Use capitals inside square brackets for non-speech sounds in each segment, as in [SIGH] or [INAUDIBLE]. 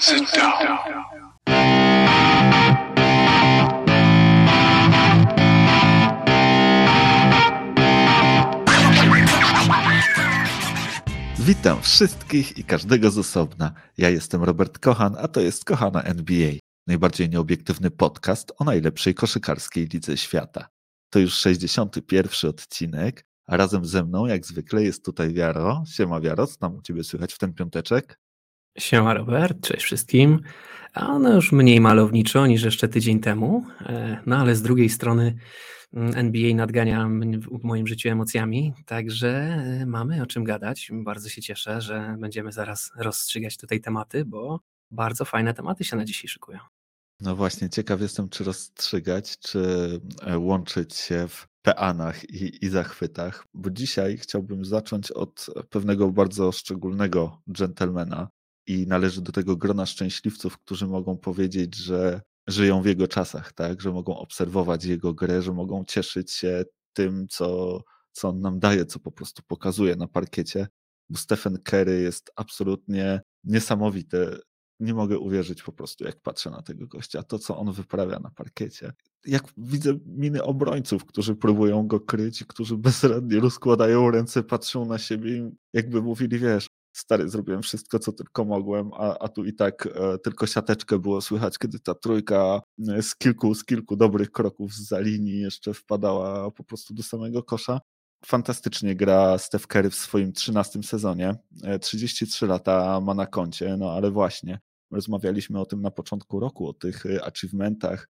Sit down. Witam wszystkich i każdego z osobna. Ja jestem Robert Kochan, a to jest Kochana NBA, najbardziej nieobiektywny podcast o najlepszej koszykarskiej lidze świata. To już 61 odcinek, a razem ze mną, jak zwykle, jest tutaj Wiaro. Siema Wiaro, co tam u Ciebie słychać w ten piąteczek? Siema Robert, cześć wszystkim. A no już mniej malowniczo niż jeszcze tydzień temu, e, no ale z drugiej strony mm, NBA nadgania w moim życiu emocjami, także e, mamy o czym gadać. Bardzo się cieszę, że będziemy zaraz rozstrzygać tutaj tematy, bo bardzo fajne tematy się na dzisiaj szykują. No właśnie, ciekaw jestem, czy rozstrzygać, czy e, łączyć się w peanach i, i zachwytach, bo dzisiaj chciałbym zacząć od pewnego bardzo szczególnego dżentelmena, i należy do tego grona szczęśliwców, którzy mogą powiedzieć, że żyją w jego czasach, tak? że mogą obserwować jego grę, że mogą cieszyć się tym, co, co on nam daje, co po prostu pokazuje na parkiecie. Bo Stephen Curry jest absolutnie niesamowity. Nie mogę uwierzyć po prostu, jak patrzę na tego gościa, to co on wyprawia na parkiecie. Jak widzę miny obrońców, którzy próbują go kryć, którzy bezradnie rozkładają ręce, patrzą na siebie, jakby mówili, wiesz, stary, zrobiłem wszystko, co tylko mogłem, a, a tu i tak e, tylko siateczkę było słychać, kiedy ta trójka e, z kilku, z kilku dobrych kroków za linii jeszcze wpadała po prostu do samego kosza. Fantastycznie gra Steph Curry w swoim 13 sezonie. 33 e, lata ma na koncie, no ale właśnie, rozmawialiśmy o tym na początku roku, o tych e, achievementach,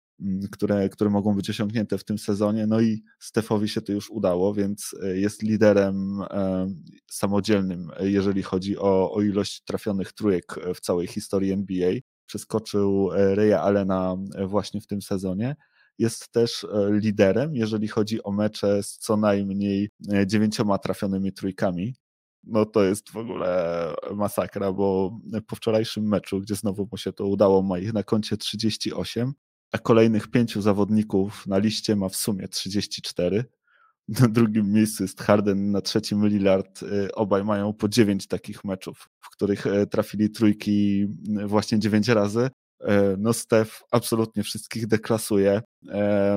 które, które mogą być osiągnięte w tym sezonie. No i Stefowi się to już udało, więc e, jest liderem e, samodzielnym, e, jeżeli chodzi o, o ilość trafionych trójek w całej historii NBA. Przeskoczył Reya Allena właśnie w tym sezonie. Jest też liderem, jeżeli chodzi o mecze z co najmniej dziewięcioma trafionymi trójkami. No to jest w ogóle masakra, bo po wczorajszym meczu, gdzie znowu mu się to udało, ma ich na koncie 38, a kolejnych pięciu zawodników na liście ma w sumie 34. Na drugim miejscu jest Harden, na trzecim Lillard. Y, obaj mają po dziewięć takich meczów, w których e, trafili trójki y, właśnie dziewięć razy. No Steph absolutnie wszystkich deklasuje.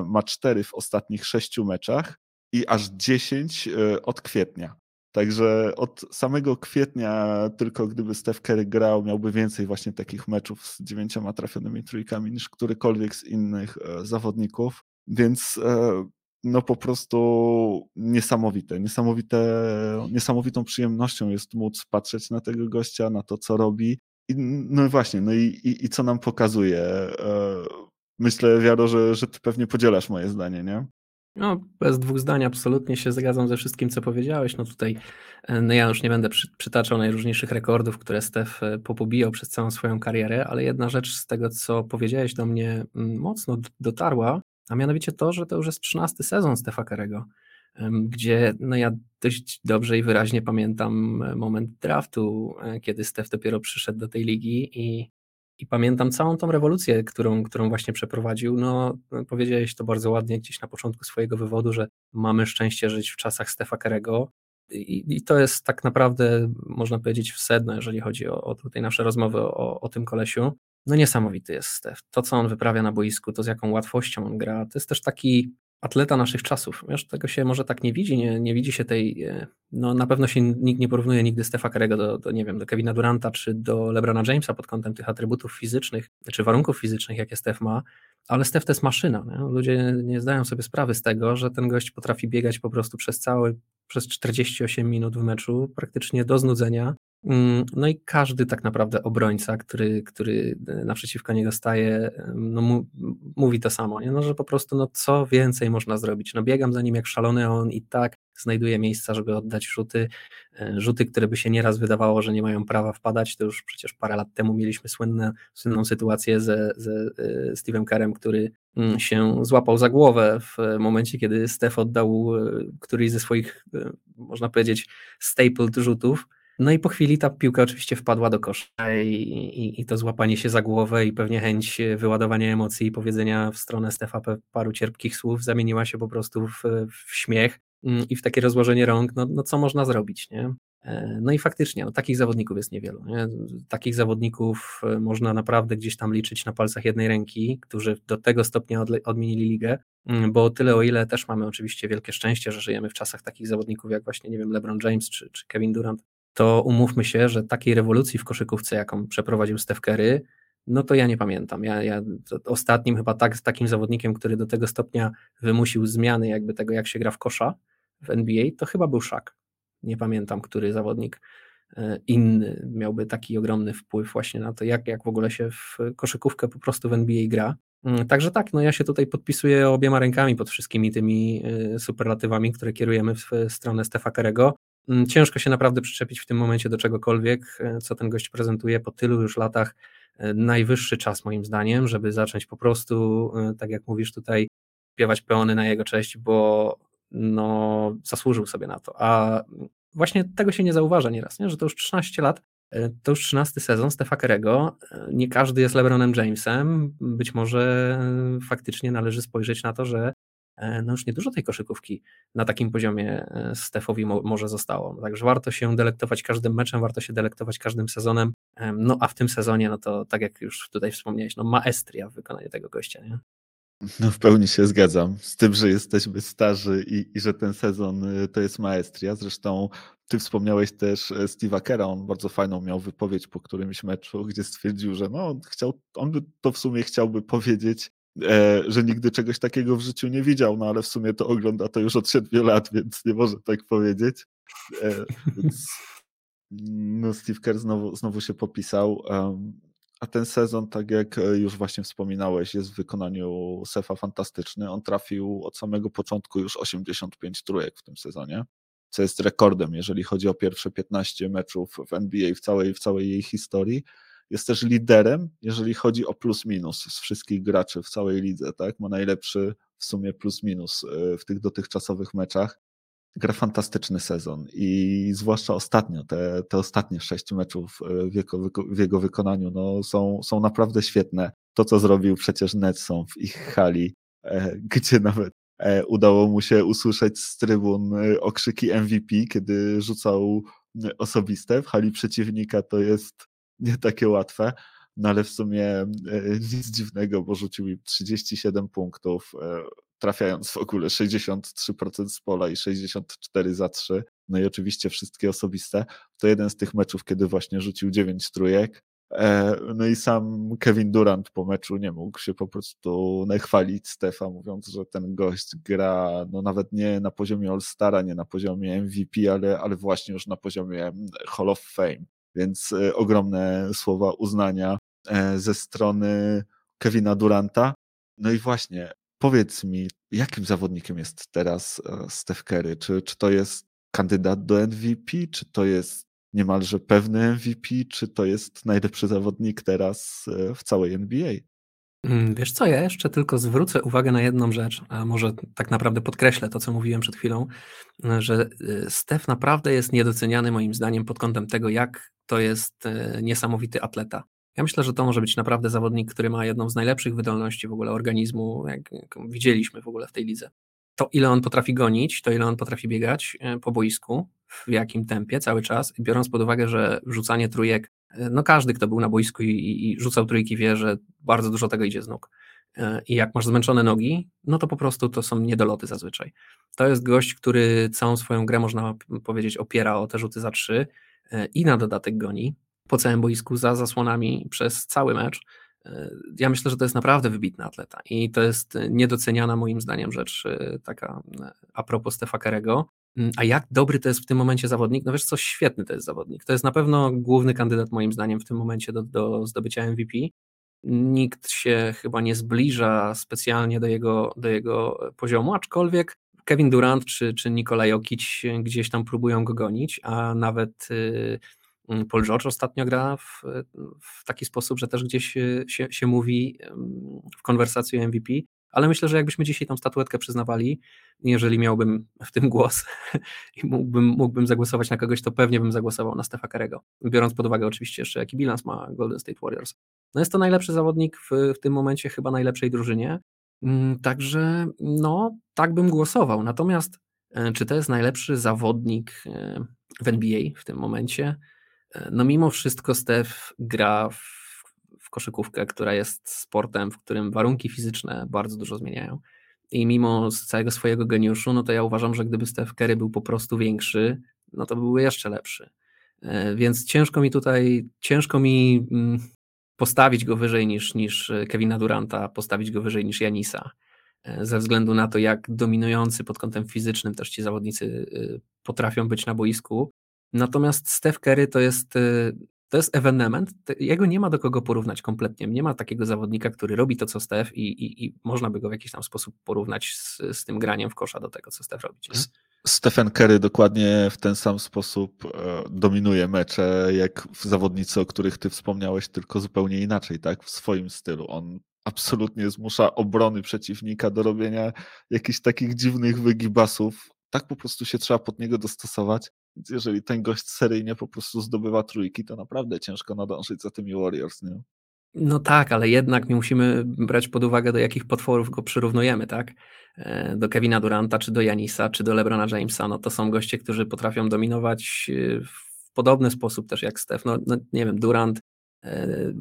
Ma cztery w ostatnich sześciu meczach i aż dziesięć od kwietnia. Także od samego kwietnia, tylko gdyby Steph Curry grał, miałby więcej właśnie takich meczów z dziewięcioma trafionymi trójkami niż którykolwiek z innych e, zawodników. Więc e, no po prostu niesamowite, niesamowite, niesamowitą przyjemnością jest móc patrzeć na tego gościa, na to, co robi. I, no właśnie, no i, i, i co nam pokazuje. E, myślę, Wiaro, że, że ty pewnie podzielasz moje zdanie, nie? No, bez dwóch zdań absolutnie się zgadzam ze wszystkim, co powiedziałeś. No tutaj e, no ja już nie będę przy, przytaczał najróżniejszych rekordów, które Stef e, popobijał przez całą swoją karierę, ale jedna rzecz z tego, co powiedziałeś do mnie mm, mocno dotarła, a mianowicie to, że to już jest trzynasty sezon Stefa Karego, gdzie no ja dość dobrze i wyraźnie pamiętam e, moment draftu, kiedy Stef dopiero przyszedł do tej ligi i i pamiętam całą tą rewolucję, którą, którą właśnie przeprowadził. No, powiedziałeś to bardzo ładnie gdzieś na początku swojego wywodu, że mamy szczęście żyć w czasach Stefa Kerego. I, I, to jest tak naprawdę, można powiedzieć, w sedno, jeżeli chodzi o, o tutaj nasze rozmowy o, o tym kolesiu. No niesamowity jest Stef. To, co on wyprawia na boisku, to z jaką łatwością on gra, to jest też taki atleta naszych czasów. Wiesz, tego się może tak nie widzi, nie, nie widzi się tej, e, no na pewno się nikt nie porównuje nigdy Stefa Karego do, do, nie wiem, do Kevina Duranta czy do LeBrona Jamesa pod kątem tych atrybutów fizycznych, czy warunków fizycznych, jakie Stef ma, ale Stef to jest maszyna. Nie? Ludzie nie zdają sobie sprawy z tego, że ten gość potrafi biegać po prostu przez cały, przez 48 minut w meczu, praktycznie do znudzenia, Mm, no i każdy tak naprawdę obrońca, który, który naprzeciwko niego staje, no mówi to samo, nie? No, że po prostu no co więcej można zrobić. No biegam za nim jak szalony, a on i tak znajduje miejsca, żeby oddać rzuty. E, rzuty, które by się nieraz wydawało, że nie mają prawa wpadać. To już przecież parę lat temu mieliśmy słynne, słynną sytuację ze, ze e, Steve'em Kerem, który mm, się złapał za głowę w momencie, kiedy Steph oddał któryś ze swoich, można powiedzieć, stapled rzutów no i po chwili ta piłka oczywiście wpadła do kosza i, i, i, to złapanie się za głowę i pewnie chęć wyładowania emocji i powiedzenia w stronę Stefa paru cierpkich słów zamieniła się po prostu w, w śmiech i w takie rozłożenie rąk, no, no co można zrobić, nie? E, no i faktycznie, no, takich zawodników jest niewielu. Nie? Takich zawodników e, można naprawdę gdzieś tam liczyć na palcach jednej ręki, którzy do tego stopnia odmienili ligę, mm, bo tyle o ile też mamy oczywiście wielkie szczęście, że żyjemy w czasach takich zawodników jak właśnie, nie wiem, LeBron James czy, czy Kevin Durant, to umówmy się, że takiej rewolucji w koszykówce, jaką przeprowadził Steph Curry, no to ja nie pamiętam. Ja, ja ostatnim chyba tak, takim zawodnikiem, który do tego stopnia wymusił zmiany jakby tego, jak się gra w kosza w NBA, to chyba był Shaq. Nie pamiętam, który zawodnik e, inny miałby taki ogromny wpływ właśnie na to, jak, jak w ogóle się w koszykówkę po prostu w NBA gra. Mm, także tak, no ja się tutaj podpisuję obiema rękami pod wszystkimi tymi e, superlatywami, które kierujemy w stronę Stefa Karego. Mm, ciężko się naprawdę przyczepić w tym momencie do czegokolwiek, e, co ten gość prezentuje po tylu już latach. Najwyższy czas moim zdaniem, żeby zacząć po prostu, tak jak mówisz tutaj, śpiewać peony na jego cześć, bo no, zasłużył sobie na to. A właśnie tego się nie zauważa nieraz, nie? że to już 13 lat, e, to już 13 sezon Stefa Kerego. E, nie każdy jest LeBronem Jamesem. Być może faktycznie należy spojrzeć na to, że e, no już niedużo tej koszykówki na takim poziomie Stefowi może zostało. Także warto się delektować każdym meczem, warto się delektować każdym sezonem. No a w tym sezonie, no to tak jak już tutaj wspomniałeś, no maestria w wykonaniu tego gościa. Nie? No w pełni się zgadzam z tym, że jesteśmy starzy i, i że ten sezon y, to jest maestria. Zresztą ty wspomniałeś też e, Steve'a Kera, on bardzo fajną miał wypowiedź po którymś meczu, gdzie stwierdził, że no, on, chciał, on by to w sumie chciałby powiedzieć, e, że nigdy czegoś takiego w życiu nie widział, no ale w sumie to ogląda to już od siedmiu lat, więc nie może tak powiedzieć. E, więc, no Steve Kerr znowu, znowu się popisał. Um, a ten sezon, tak jak e, już właśnie wspominałeś, jest w wykonaniu Sefa fantastyczny. On trafił od samego początku już 85 trójek w tym sezonie, co jest rekordem, jeżeli chodzi o pierwsze 15 meczów w NBA w całej, w całej jej historii. Jest też liderem, jeżeli chodzi o plus-minus z wszystkich graczy w całej lidze. Tak? Ma najlepszy w sumie plus-minus e, w tych dotychczasowych meczach gra fantastyczny sezon i zwłaszcza ostatnio, te, te ostatnie sześć meczów e, w jego, w jego wykonaniu no, są, są naprawdę świetne. To, co zrobił przecież Netson w ich hali, e, [LAUGHS] gdzie nawet e, udało mu się usłyszeć z trybun okrzyki MVP, kiedy rzucał osobiste w hali przeciwnika, to jest nie takie łatwe. No ale w sumie nic dziwnego, bo rzucił im 37 punktów, trafiając w ogóle 63% z pola i 64 za 3, no i oczywiście wszystkie osobiste, to jeden z tych meczów, kiedy właśnie rzucił 9 trójek, e, no i sam Kevin Durant po meczu nie mógł się po prostu nachwalić Stefa, mówiąc, że ten gość gra no nawet nie na poziomie All-Stara, nie na poziomie MVP, ale, ale właśnie już na poziomie Hall of Fame. Więc e, ogromne słowa uznania e, ze strony Kevina Duranta. No i właśnie, Powiedz mi, jakim zawodnikiem jest teraz e, Steph Curry? Czy, czy to jest kandydat do MVP, czy to jest niemalże pewny MVP, czy to jest najlepszy zawodnik teraz e, w całej NBA? Mm, wiesz co, ja jeszcze tylko zwrócę uwagę na jedną rzecz, a może tak naprawdę podkreślę to, co mówiłem przed chwilą, że e, Steph naprawdę jest niedoceniany moim zdaniem pod kątem tego, jak to jest niesamowity atleta. Ja myślę, że to może być naprawdę zawodnik, który ma jedną z najlepszych wydolności w ogóle organizmu, jak, jak widzieliśmy w ogóle w tej lidze. To ile on potrafi gonić, to ile on potrafi biegać e, po boisku, w jakim tempie cały czas, biorąc pod uwagę, że rzucanie trójek, e, no każdy, kto był na boisku i, i rzucał trójki wie, że bardzo dużo tego idzie z nóg. E, I jak masz zmęczone nogi, no to po prostu to są niedoloty zazwyczaj. To jest gość, który całą swoją grę, można powiedzieć, opiera o te rzuty za trzy i na dodatek goni po całym boisku za zasłonami przez cały mecz. E, ja myślę, że to jest naprawdę wybitny atleta i to jest niedoceniana moim zdaniem rzecz e, taka e, a propos Stefa Kerego. Mm, a jak dobry to jest w tym momencie zawodnik? No wiesz co, świetny to jest zawodnik. To jest na pewno główny kandydat moim zdaniem w tym momencie do, do zdobycia MVP. Nikt się chyba nie zbliża specjalnie do jego, do jego poziomu, aczkolwiek Kevin Durant czy, czy Nikola Jokic gdzieś tam próbują go gonić, a nawet Mm, Paul George ostatnio gra w, w taki sposób, że też gdzieś się, się mówi w konwersacji o MVP, ale myślę, że jakbyśmy dzisiaj tą statuetkę przyznawali, jeżeli miałbym w tym głos [LAUGHS] i mógłbym, mógłbym zagłosować na kogoś, to pewnie bym zagłosował na Stefa Karego, biorąc pod uwagę oczywiście jeszcze jaki bilans ma Golden State Warriors. No jest to najlepszy zawodnik w, w tym momencie chyba najlepszej drużynie, mm, także no tak bym głosował, natomiast e, czy to jest najlepszy zawodnik e, w NBA w tym momencie. No mimo wszystko Steph gra w, w koszykówkę, która jest sportem, w którym warunki fizyczne bardzo dużo zmieniają. I mimo całego swojego geniuszu, no to ja uważam, że gdyby Steph Curry był po prostu większy, no to byłby jeszcze lepszy. E, więc ciężko mi tutaj, ciężko mi mm, postawić go wyżej niż, niż Kevina Duranta, postawić go wyżej niż Janisa, e, ze względu na to, jak dominujący pod kątem fizycznym też ci zawodnicy e, potrafią być na boisku. Natomiast Steph Curry to jest to jest ewenement, jego nie ma do kogo porównać kompletnie. Nie ma takiego zawodnika, który robi to, co Steph i, i, i można by go w jakiś tam sposób porównać z, z tym graniem w kosza do tego, co Steph robi. Nie? Stephen Curry dokładnie w ten sam sposób e, dominuje mecze, jak zawodnicy, o których ty wspomniałeś, tylko zupełnie inaczej, tak? W swoim stylu. On absolutnie zmusza obrony przeciwnika do robienia jakichś takich dziwnych wygibasów. Tak po prostu się trzeba pod niego dostosować. Jeżeli ten gość seryjnie po prostu zdobywa trójki, to naprawdę ciężko nadążyć za tymi Warriors, nie? No tak, ale jednak nie musimy brać pod uwagę, do jakich potworów go przyrównujemy, tak? E, do Kevina Duranta, czy do Janisa, czy do LeBrona Jamesa. No to są goście, którzy potrafią dominować e, w podobny sposób też jak Steph. No, no nie wiem, Durant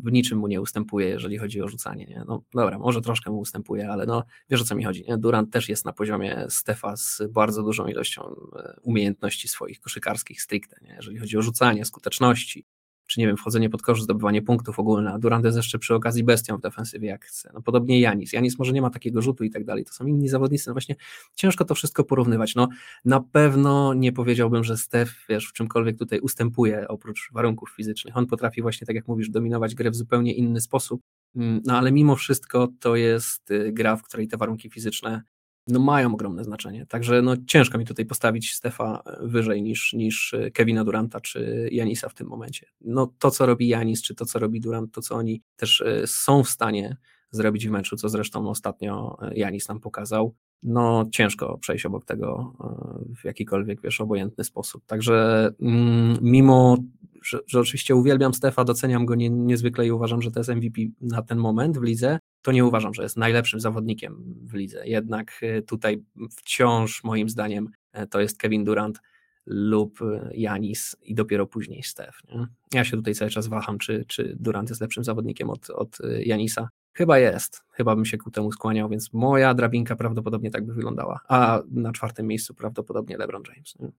w niczym mu nie ustępuje, jeżeli chodzi o rzucanie. Nie? No dobra, może troszkę mu ustępuje, ale no wiesz o co mi chodzi. Nie? Durant też jest na poziomie Stefa z bardzo dużą ilością e, umiejętności swoich koszykarskich stricte, nie? jeżeli chodzi o rzucanie, skuteczności, czy nie wiem, wchodzenie pod kosz, zdobywanie punktów ogólne, a Durant jest jeszcze przy okazji bestią w defensywie jak chce. No podobnie Janis. Janis może nie ma takiego rzutu i tak dalej. To są inni zawodnicy. No właśnie ciężko to wszystko porównywać. No na pewno nie powiedziałbym, że Steph, wiesz, w czymkolwiek tutaj ustępuje oprócz warunków fizycznych. On potrafi właśnie, tak jak mówisz, dominować grę w zupełnie inny sposób. Mm, no ale mimo wszystko to jest y, gra, w której te warunki fizyczne no mają ogromne znaczenie. Także no, ciężko mi tutaj postawić Stefa e, wyżej niż, niż e, Kevina Duranta czy Janisa w tym momencie. No to, co robi Janis, czy to, co robi Durant, to, co oni też e, są w stanie zrobić w meczu, co zresztą ostatnio Janis nam pokazał, no ciężko przejść obok tego w jakikolwiek, wiesz, obojętny sposób. Także mm, mimo, że, że, oczywiście uwielbiam Stefa, doceniam go nie, niezwykle i uważam, że to jest MVP na ten moment w lidze, to nie uważam, że jest najlepszym zawodnikiem w lidze. Jednak e, tutaj wciąż moim zdaniem e, to jest Kevin Durant lub e, Janis i dopiero później. Nie? Ja się tutaj cały czas waham, czy, czy Durant jest lepszym zawodnikiem od, od Janisa. Chyba jest, chyba bym się ku temu skłaniał, więc moja drabinka prawdopodobnie tak by wyglądała. A na czwartym miejscu prawdopodobnie LeBron James. Nie?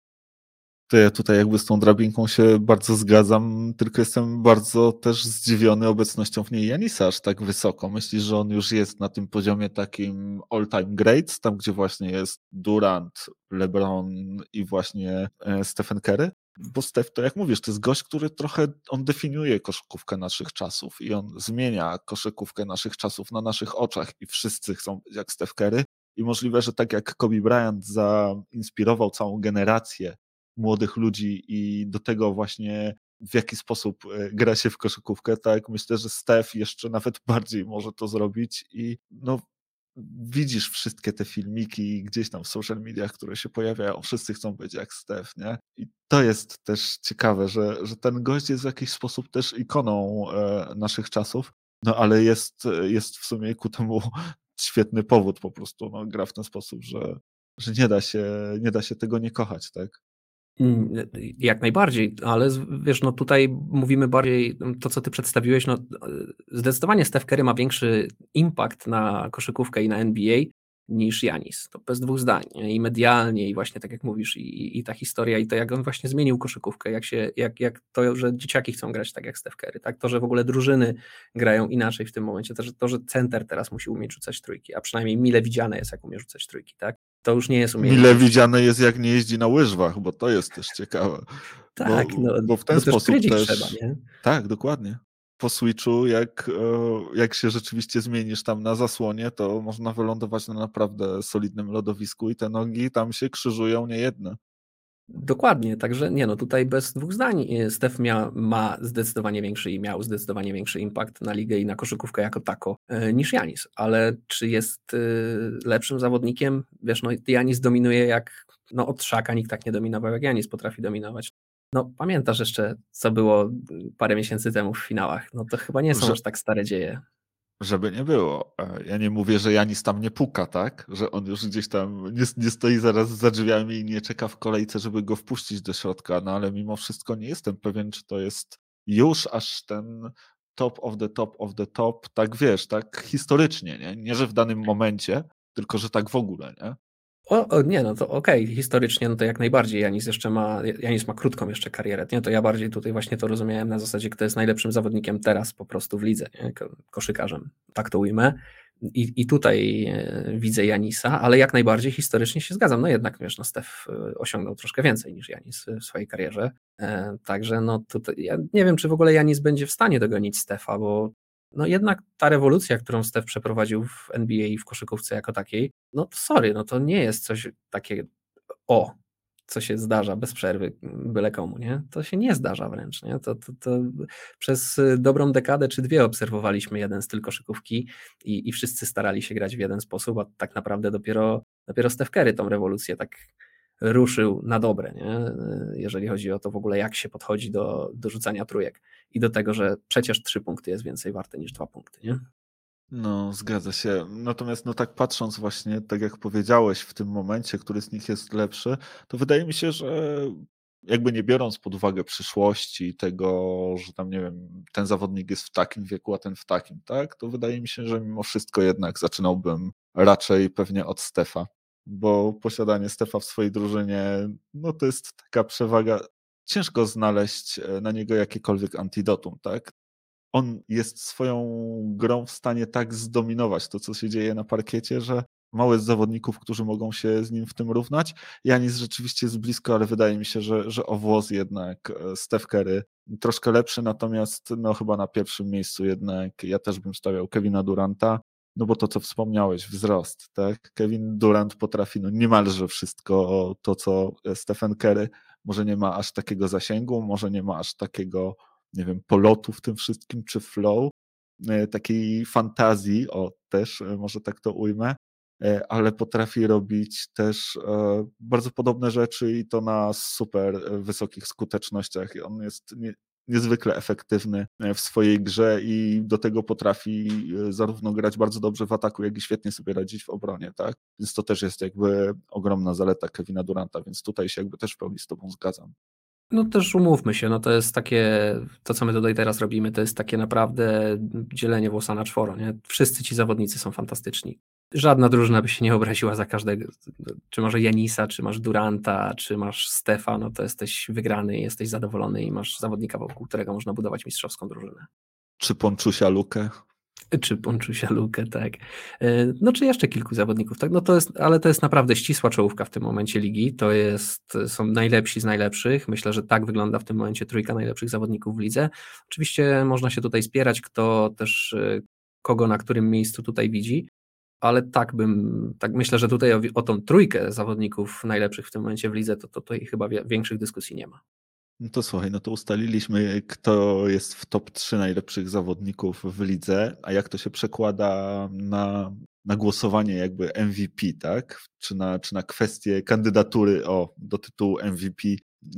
To ja tutaj jakby z tą drabinką się bardzo zgadzam, tylko jestem bardzo też zdziwiony obecnością w niej Janisa aż tak wysoko. Myślisz, że on już jest na tym poziomie takim all-time great, tam gdzie właśnie jest Durant, LeBron i właśnie e, Stephen Curry? Bo Steph, to jak mówisz, to jest gość, który trochę, on definiuje koszykówkę naszych czasów i on zmienia koszykówkę naszych czasów na naszych oczach i wszyscy chcą być jak Steph Curry. I możliwe, że tak jak Kobe Bryant zainspirował całą generację młodych ludzi i do tego właśnie w jaki sposób e, gra się w koszykówkę, tak myślę, że Steph jeszcze nawet [LAUGHS] bardziej może to zrobić i no widzisz wszystkie te filmiki gdzieś tam w social mediach, które się pojawiają, wszyscy chcą być jak Steph, nie? I to jest też ciekawe, że, że ten gość jest w jakiś sposób też ikoną e, naszych czasów, no ale jest, jest w sumie ku temu [LAUGHS] świetny powód po prostu, no gra w ten sposób, że, że nie da się, nie da się tego nie kochać, tak? Mm, jak najbardziej, ale wiesz, no tutaj mówimy bardziej, to co ty przedstawiłeś, no zdecydowanie Steph Curry ma większy impact na koszykówkę i na NBA niż Janis, to bez dwóch zdań i medialnie i właśnie tak jak mówisz i, i ta historia i to jak on właśnie zmienił koszykówkę, jak się, jak, jak to, że dzieciaki chcą grać tak jak Steph Curry, tak, to, że w ogóle drużyny grają inaczej w tym momencie, to, że, to, że center teraz musi umieć rzucać trójki, a przynajmniej mile widziane jest jak umie rzucać trójki, tak, to już nie jest umiejętność. Mile widziane jest, jak nie jeździ na łyżwach, bo to jest też ciekawe. Tak, bo, no, bo w ten sposób też, też trzeba, nie? Tak, dokładnie. Po switchu, jak, e, jak się rzeczywiście zmienisz tam na zasłonie, to można wylądować na naprawdę solidnym lodowisku i te nogi tam się krzyżują niejedne. Dokładnie, także nie no, tutaj bez dwóch zdań e, Steph mia, ma zdecydowanie większy i miał zdecydowanie większy impact na ligę i na koszykówkę jako tako e, niż Janis, ale czy jest e, lepszym zawodnikiem? Wiesz, no Janis dominuje jak, no od Szaka nikt tak nie dominował jak Janis potrafi dominować. No pamiętasz jeszcze, co było parę miesięcy temu w finałach, no to chyba nie są że, aż tak stare dzieje. Żeby nie było. E, ja nie mówię, że Janis tam nie puka, tak? Że on już gdzieś tam nie, nie, stoi zaraz za drzwiami i nie czeka w kolejce, żeby go wpuścić do środka, no ale mimo wszystko nie jestem pewien, czy to jest już aż ten top of the top of the top, tak wiesz, tak historycznie, nie? Nie, że w danym momencie, tylko że tak w ogóle, nie? O, o, nie, no to okej, okay. historycznie, no to jak najbardziej. Janis jeszcze ma, Janis ma krótką jeszcze karierę, nie? To ja bardziej tutaj właśnie to rozumiałem na zasadzie, kto jest najlepszym zawodnikiem teraz po prostu w lidze, nie? koszykarzem, tak to ujmę. I, I tutaj e, widzę Janisa, ale jak najbardziej historycznie się zgadzam. No jednak, wiesz, no Stef e, osiągnął troszkę więcej niż Janis w swojej karierze. E, także no tutaj, ja nie wiem, czy w ogóle Janis będzie w stanie dogonić Stefa, bo no jednak ta rewolucja, którą Steph przeprowadził w NBA i w koszykówce jako takiej, no sorry, no to nie jest coś takie o, co się zdarza bez przerwy byle komu, nie? To się nie zdarza wręcz, nie? To, to, to przez dobrą dekadę czy dwie obserwowaliśmy jeden styl koszykówki i, i wszyscy starali się grać w jeden sposób, a tak naprawdę dopiero, dopiero Steph Curry tą rewolucję tak ruszył na dobre, nie? jeżeli chodzi o to w ogóle, jak się podchodzi do, do rzucania trójek i do tego, że przecież trzy punkty jest więcej warte niż dwa punkty. Nie? No, zgadza się. Natomiast, no tak patrząc właśnie, tak jak powiedziałeś w tym momencie, który z nich jest lepszy, to wydaje mi się, że jakby nie biorąc pod uwagę przyszłości, tego, że tam, nie wiem, ten zawodnik jest w takim wieku, a ten w takim, tak, to wydaje mi się, że mimo wszystko jednak zaczynałbym raczej pewnie od Stefa bo posiadanie Stefa w swojej drużynie, no to jest taka przewaga. Ciężko znaleźć e, na niego jakiekolwiek antidotum, tak? On jest swoją grą w stanie tak zdominować to, co się dzieje na parkiecie, że mało jest zawodników, którzy mogą się z nim w tym równać. Janis rzeczywiście jest blisko, ale wydaje mi się, że, że o włos jednak e, Steph troszkę lepszy, natomiast no chyba na pierwszym miejscu jednak ja też bym stawiał Kevina Duranta. No bo to, co wspomniałeś, wzrost, tak? Kevin Durant potrafi no niemalże wszystko to, co Stephen Curry. Może nie ma aż takiego zasięgu, może nie ma aż takiego, nie wiem, polotu w tym wszystkim, czy flow, e, takiej fantazji, o też e, może tak to ujmę, e, ale potrafi robić też bardzo podobne rzeczy i to na super wysokich skutecznościach. On jest niezwykle efektywny e, w swojej grze i do tego potrafi e, zarówno grać bardzo dobrze w ataku, jak i świetnie sobie radzić w obronie, tak? Więc to też jest jakby ogromna zaleta Kevina Duranta, więc tutaj się jakby też w pełni z tobą zgadzam. No też umówmy się, no to jest takie, to co my tutaj teraz robimy, to jest takie naprawdę dzielenie włosa na czworo, nie? Wszyscy ci zawodnicy są fantastyczni żadna drużyna by się nie obraziła za każdego. Czy może Janisa, czy masz Duranta, czy masz Stefa, no to jesteś wygrany, jesteś zadowolony i masz zawodnika, wokół którego można budować mistrzowską drużynę. Czy Ponczusia Lukę? [LAUGHS] Czy Ponczusia Lukę, tak. E, no czy jeszcze kilku zawodników, tak. No to jest, ale to jest naprawdę ścisła czołówka w tym momencie ligi. To jest, są najlepsi z najlepszych. Myślę, że tak wygląda w tym momencie trójka najlepszych zawodników w lidze. Oczywiście można się tutaj spierać, kto też e, kogo na którym miejscu tutaj widzi ale tak bym, tak myślę, że tutaj o, o tą trójkę zawodników najlepszych w tym momencie w lidze, to, to tutaj chyba większych dyskusji nie ma. No to słuchaj, no to ustaliliśmy, kto jest w top 3 najlepszych zawodników w lidze, a jak to się przekłada na, na głosowanie jakby MVP, tak? Czy na, czy na kwestię kandydatury o, do tytułu MVP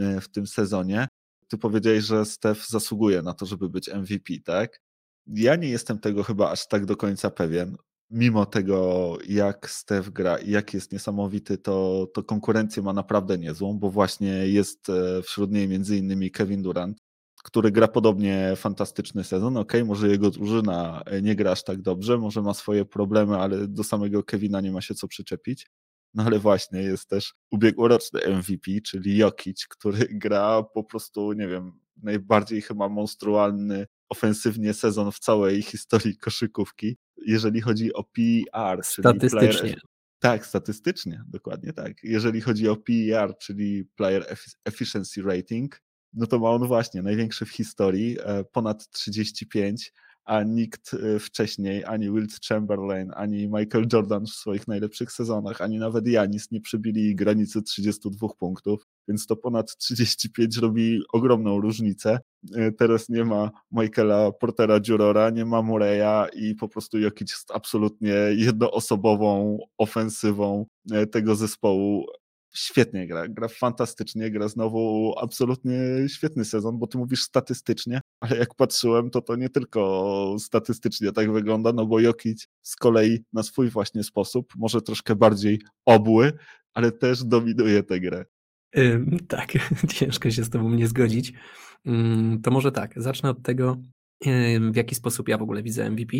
e, w tym sezonie. Ty powiedziałeś, że Steph zasługuje na to, żeby być MVP, tak? Ja nie jestem tego chyba aż tak do końca pewien mimo tego, jak Steph gra i jak jest niesamowity, to, to konkurencję ma naprawdę niezłą, bo właśnie jest e, wśród niej między innymi Kevin Durant, który gra podobnie fantastyczny sezon. Ok, może jego drużyna e, nie gra aż tak dobrze, może ma swoje problemy, ale do samego Kevina nie ma się co przyczepić. No ale właśnie jest też ubiegłoroczny MVP, czyli Jokic, który gra po prostu, nie wiem, najbardziej chyba monstrualny ofensywnie sezon w całej historii koszykówki, jeżeli chodzi o PER, statystycznie. Player, tak, statystycznie, dokładnie tak. Jeżeli chodzi o PER, czyli Player Efficiency Rating, no to ma on właśnie największy w historii, e, ponad 35 a nikt y, wcześniej, ani Wilt Chamberlain, ani Michael Jordan w swoich najlepszych sezonach, ani nawet Janis nie przebili granicy 32 punktów, więc to ponad 35 robi ogromną różnicę. Y, teraz nie ma Michaela Portera Jurora, nie ma Mureya i po prostu Jokic jest absolutnie jednoosobową ofensywą y, tego zespołu świetnie gra, gra fantastycznie, gra znowu absolutnie świetny sezon, bo ty mówisz statystycznie, ale jak patrzyłem, to to nie tylko statystycznie tak wygląda, no bo Jokic z kolei na swój właśnie sposób, może troszkę bardziej obły, ale też dominuje tę grę. tak, [LAUGHS] ciężko się z tobą nie zgodzić. To może tak, zacznę od tego, w jaki sposób ja w ogóle widzę MVP.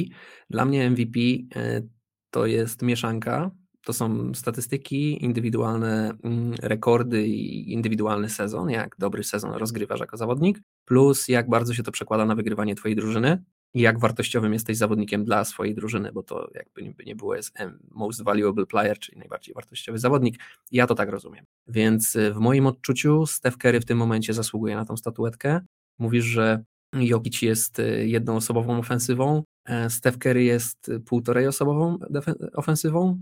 Dla mnie MVP e, to jest mieszanka, to są statystyki, indywidualne mm, rekordy i indywidualny sezon, jak dobry sezon rozgrywasz jako zawodnik, plus jak bardzo się to przekłada na wygrywanie twojej drużyny i jak wartościowym jesteś zawodnikiem dla swojej drużyny, bo to jakby nie było jest most valuable player, czyli najbardziej wartościowy zawodnik. Ja to tak rozumiem. Więc e, w moim odczuciu Steph Curry w tym momencie zasługuje na tą statuetkę. Mówisz, że Jokic jest e, jednoosobową ofensywą, e, Steph Curry jest półtorej osobową ofensywą.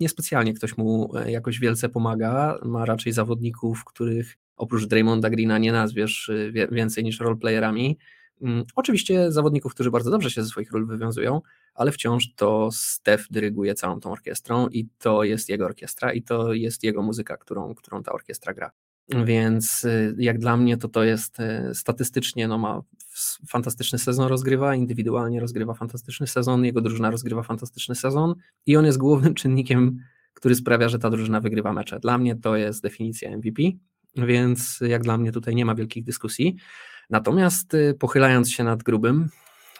Niespecjalnie ktoś mu e, jakoś wielce pomaga. Ma raczej zawodników, których oprócz Draymonda Greena nie nazwiesz więcej niż roleplayerami. Mm, oczywiście zawodników, którzy bardzo dobrze się ze swoich ról wywiązują, ale wciąż to Steph dyryguje całą tą orkiestrą i to jest jego orkiestra i to jest jego muzyka, którą, którą ta orkiestra gra. Więc y, jak dla mnie to to jest y, statystycznie, no ma fantastyczny sezon rozgrywa, indywidualnie rozgrywa fantastyczny sezon, jego drużyna rozgrywa fantastyczny sezon i on jest głównym [LAUGHS] czynnikiem, który sprawia, że ta drużyna wygrywa mecze. Dla mnie to jest definicja MVP, więc jak dla mnie tutaj nie ma wielkich dyskusji. Natomiast y, pochylając się nad grubym,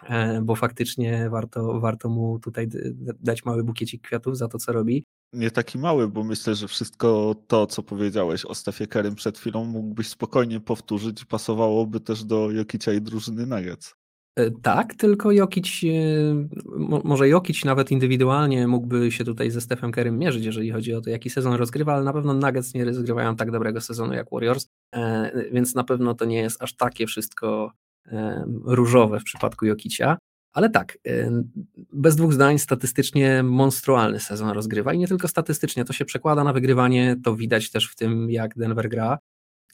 e, bo faktycznie warto, warto mu tutaj dać mały bukiecik kwiatów za to, co robi, nie taki mały, bo myślę, że wszystko to, co powiedziałeś o Stefie Kerem przed chwilą, mógłbyś spokojnie powtórzyć i pasowałoby też do Jokicia i drużyny Nuggets. E, tak, tylko Jokic, e, może Jokic nawet indywidualnie mógłby się tutaj ze Stephem Kerem mierzyć, jeżeli chodzi o to, jaki sezon rozgrywa, ale na pewno Nuggets nie rozgrywają tak dobrego sezonu jak Warriors, e, więc na pewno to nie jest aż takie wszystko różowe w przypadku Jokicia. Ale tak, bez dwóch zdań statystycznie monstrualny sezon rozgrywa i nie tylko statystycznie, to się przekłada na wygrywanie, to widać też w tym, jak Denver gra.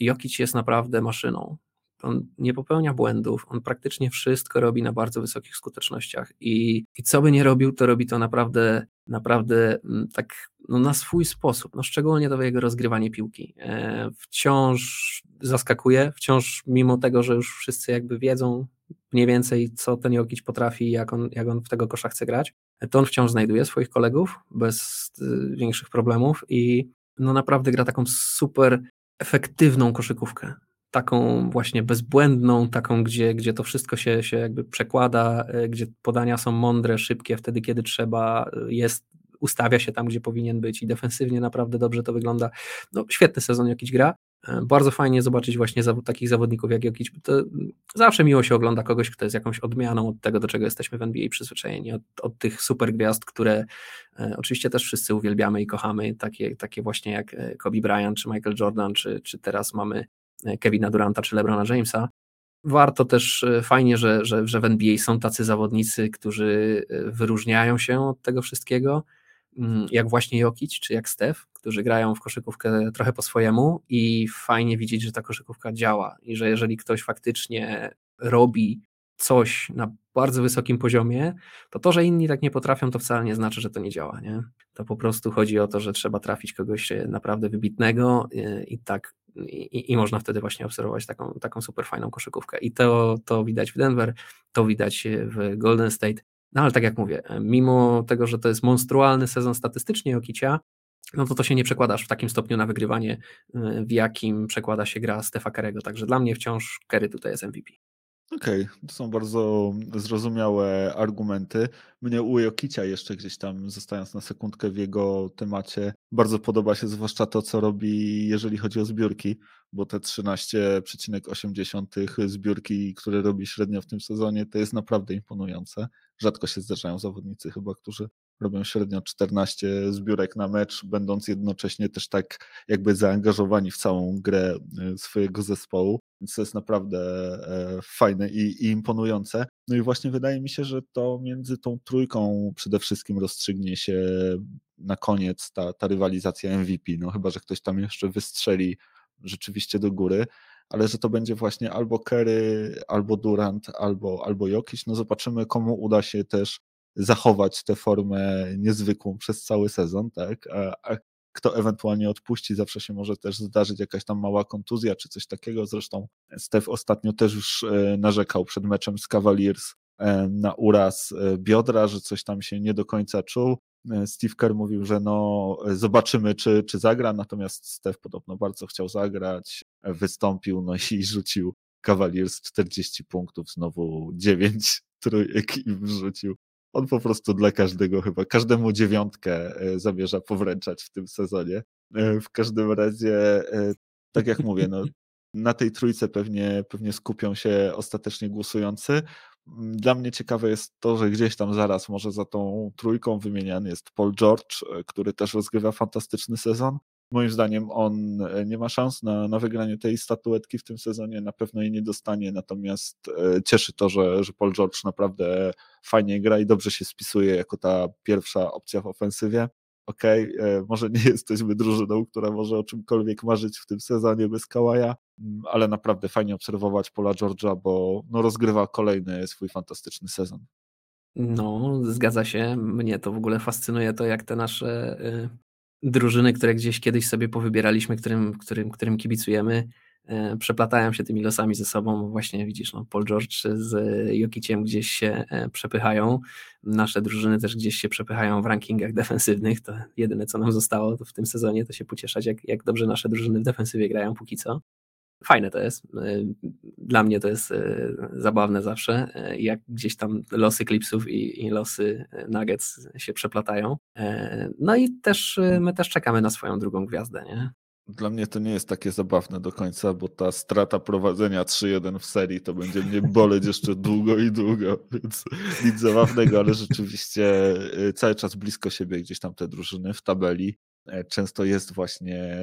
Jokic jest naprawdę maszyną. On nie popełnia błędów, on praktycznie wszystko robi na bardzo wysokich skutecznościach i, i co by nie robił, to robi to naprawdę, naprawdę mm, tak no, na swój sposób, no, szczególnie to jego rozgrywanie piłki. E, wciąż zaskakuje, wciąż mimo tego, że już wszyscy jakby wiedzą, mniej więcej, co ten Jokic potrafi, jak on, jak on w tego kosza chce grać, to on wciąż znajduje swoich kolegów bez y, większych problemów i no naprawdę gra taką super efektywną koszykówkę. Taką właśnie bezbłędną, taką, gdzie, gdzie to wszystko się, się jakby przekłada, y, gdzie podania są mądre, szybkie, wtedy kiedy trzeba, y, jest, ustawia się tam, gdzie powinien być i defensywnie naprawdę dobrze to wygląda. No, świetny sezon jakiś gra. E, bardzo fajnie zobaczyć właśnie takich zawodników jak Jokic. Zawsze miło się ogląda kogoś, kto jest jakąś odmianą od tego, do czego jesteśmy w NBA przyzwyczajeni, od, od tych super gwiazd, które e, oczywiście też wszyscy uwielbiamy i kochamy, takie, takie właśnie jak e, Kobe Bryant, czy Michael Jordan, czy, czy teraz mamy Kevina Duranta, czy LeBrona Jamesa. Warto też, fajnie, że, że, że w NBA są tacy zawodnicy, którzy wyróżniają się od tego wszystkiego, mm, jak właśnie Jokic, czy jak Steph, którzy grają w koszykówkę trochę po swojemu i fajnie widzieć, że ta koszykówka działa i że jeżeli ktoś faktycznie robi coś na bardzo wysokim poziomie, to to, że inni tak nie potrafią, to wcale nie znaczy, że to nie działa. Nie? To po prostu chodzi o to, że trzeba trafić kogoś naprawdę wybitnego y, i tak i, i, można wtedy właśnie obserwować taką, taką super fajną koszykówkę. I to, to widać w Denver, to widać w Golden State. No ale tak jak mówię, mimo tego, że to jest monstrualny sezon statystycznie Okicia, no to to się nie przekładasz w takim stopniu na wygrywanie, y, w jakim przekłada się gra Stefa Kerego. Także dla mnie wciąż Kerry tutaj jest MVP. Okej, okay. to są bardzo zrozumiałe argumenty. Mnie u Jokicia jeszcze gdzieś tam, zostając na sekundkę w jego temacie, bardzo podoba się zwłaszcza to, co robi, jeżeli chodzi o zbiórki, bo te 13,8 zbiórki, które robi średnio w tym sezonie, to jest naprawdę imponujące. Rzadko się zdarzają zawodnicy chyba, którzy robią średnio 14 zbiórek na mecz, będąc jednocześnie też tak jakby zaangażowani w całą grę y, swojego zespołu. Więc to jest naprawdę e, fajne i, i imponujące. No i właśnie wydaje mi się, że to między tą trójką przede wszystkim rozstrzygnie się na koniec ta, ta rywalizacja MVP. No chyba, że ktoś tam jeszcze wystrzeli rzeczywiście do góry ale że to będzie właśnie albo Kerry, albo Durant, albo, albo Jokic. No zobaczymy, komu uda się też zachować tę formę niezwykłą przez cały sezon, tak? A, a kto ewentualnie odpuści, zawsze się może też zdarzyć jakaś tam mała kontuzja czy coś takiego. Zresztą Steph ostatnio też już narzekał przed meczem z Cavaliers na uraz biodra, że coś tam się nie do końca czuł. Steve Kerr mówił, że no zobaczymy, czy, czy zagra, natomiast Steph podobno bardzo chciał zagrać, wystąpił, no i [LAUGHS] rzucił Cavaliers 40 punktów, znowu 9 [LAUGHS] trójek i wrzucił. On po prostu dla każdego chyba, każdemu dziewiątkę e, zamierza powręczać w tym sezonie. E, w każdym razie, e, tak jak mówię, no, na tej trójce pewnie, pewnie skupią się ostatecznie głosujący. Mm, dla mnie ciekawe jest to, że gdzieś tam zaraz może za tą trójką wymieniany jest Paul George, który też rozgrywa fantastyczny sezon. Moim zdaniem on e, nie ma szans na, na wygranie tej statuetki w tym sezonie, na pewno jej nie dostanie, natomiast e, cieszy to, że, że Paul George naprawdę fajnie gra i dobrze się spisuje jako ta pierwsza opcja w ofensywie. Okej, okay, e, może nie [LAUGHS] jesteśmy drużyną, która może o czymkolwiek marzyć w tym sezonie bez Kałaja, mm, ale naprawdę fajnie obserwować Paula George'a, bo no, rozgrywa kolejny swój fantastyczny sezon. No, zgadza się. Mnie to w ogóle fascynuje to, jak te nasze drużyny, które gdzieś kiedyś sobie powybieraliśmy, którym, którym, którym kibicujemy, e, przeplatają się tymi losami ze sobą. Właśnie widzisz, no, Paul George z Jokiciem gdzieś się e, przepychają. Nasze drużyny też gdzieś się przepychają w rankingach [LAUGHS] defensywnych. To jedyne, co nam zostało w tym sezonie, to się pocieszać, jak, jak dobrze nasze drużyny w defensywie grają póki co fajne to jest. Y, dla mnie to jest y, zabawne zawsze, y, jak gdzieś tam losy Clipsów i, i losy Nuggets się przeplatają. No i też my też czekamy na swoją drugą gwiazdę, nie? Dla mnie to nie jest takie zabawne do końca, bo ta strata prowadzenia 3-1 w serii to będzie mnie boleć jeszcze długo i długo, więc nic zabawnego, ale rzeczywiście cały czas blisko siebie gdzieś tam te drużyny w tabeli. E, często jest właśnie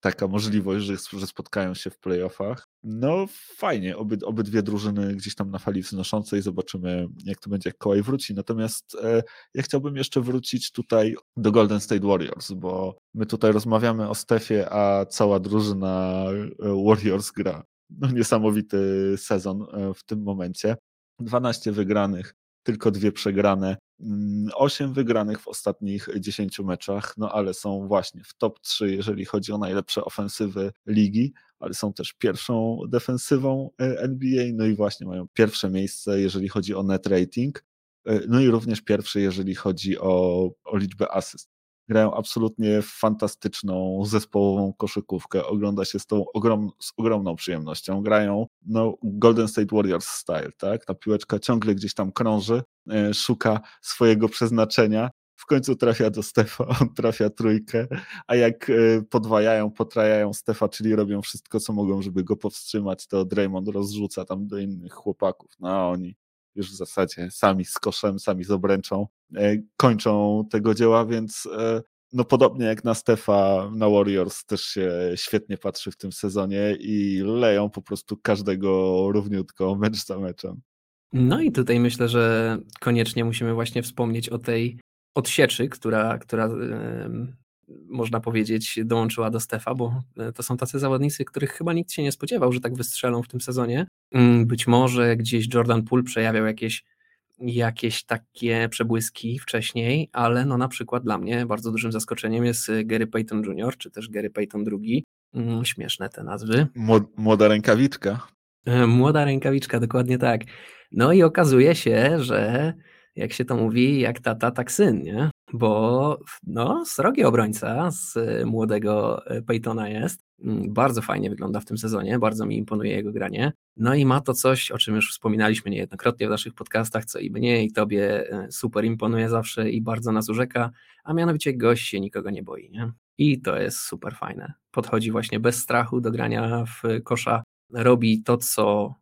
taka możliwość, że, spotkają się w playoffach. No fajnie, Oby, obydwie drużyny gdzieś tam na fali wznoszącej, zobaczymy jak to będzie, jak Kołaj wróci. Natomiast e, ja chciałbym jeszcze wrócić tutaj do Golden State Warriors, bo my tutaj rozmawiamy o Stefie, a cała drużyna e, Warriors gra. No niesamowity sezon e, w tym momencie. 12 wygranych, tylko dwie przegrane. 8 mm, wygranych w ostatnich 10 meczach, no ale są właśnie w top 3, jeżeli chodzi o najlepsze ofensywy ligi, ale są też pierwszą defensywą e, NBA, no i właśnie mają pierwsze miejsce, jeżeli chodzi o net rating, e, no i również pierwsze, jeżeli chodzi o, o liczbę asyst grają absolutnie fantastyczną zespołową koszykówkę. Ogląda się z tą ogrom, z ogromną przyjemnością. Grają no, Golden State Warriors style, tak? Ta piłeczka ciągle gdzieś tam krąży, e, szuka swojego przeznaczenia. W końcu trafia do Stefa, on trafia trójkę, a jak e, podwajają, potrajają Stefa, czyli robią wszystko, co mogą, żeby go powstrzymać, to Draymond rozrzuca tam do innych chłopaków. No oni już w zasadzie sami z koszem, sami z obręczą e, kończą tego dzieła, więc e, no podobnie jak na Stefa, na Warriors też się świetnie patrzy w tym sezonie i leją po prostu każdego równiutko, mecz za meczem. No i tutaj myślę, że koniecznie musimy właśnie wspomnieć o tej odsieczy, która, która można powiedzieć, dołączyła do Stefa, bo e, to są tacy zawodnicy, których chyba nikt się nie spodziewał, że tak wystrzelą w tym sezonie. Mm, być może gdzieś Jordan Poole przejawiał jakieś, jakieś takie przebłyski wcześniej, ale no na przykład dla mnie bardzo dużym zaskoczeniem jest Gary Payton Jr., czy też Gary Payton II. Mm, śmieszne te nazwy. Młoda rękawiczka. E, młoda rękawiczka, dokładnie tak. No i okazuje się, że jak się to mówi, jak tata, tak syn, nie? Bo no, srogi obrońca z młodego e, Peytona jest. Mm, bardzo fajnie wygląda w tym sezonie, bardzo mi imponuje jego granie. No i ma to coś, o czym już wspominaliśmy niejednokrotnie w naszych podcastach, co i mnie, i tobie e, super imponuje zawsze i bardzo nas urzeka, a mianowicie gość się nikogo nie boi, nie? I to jest super fajne. Podchodzi właśnie bez strachu do grania w kosza, robi to, co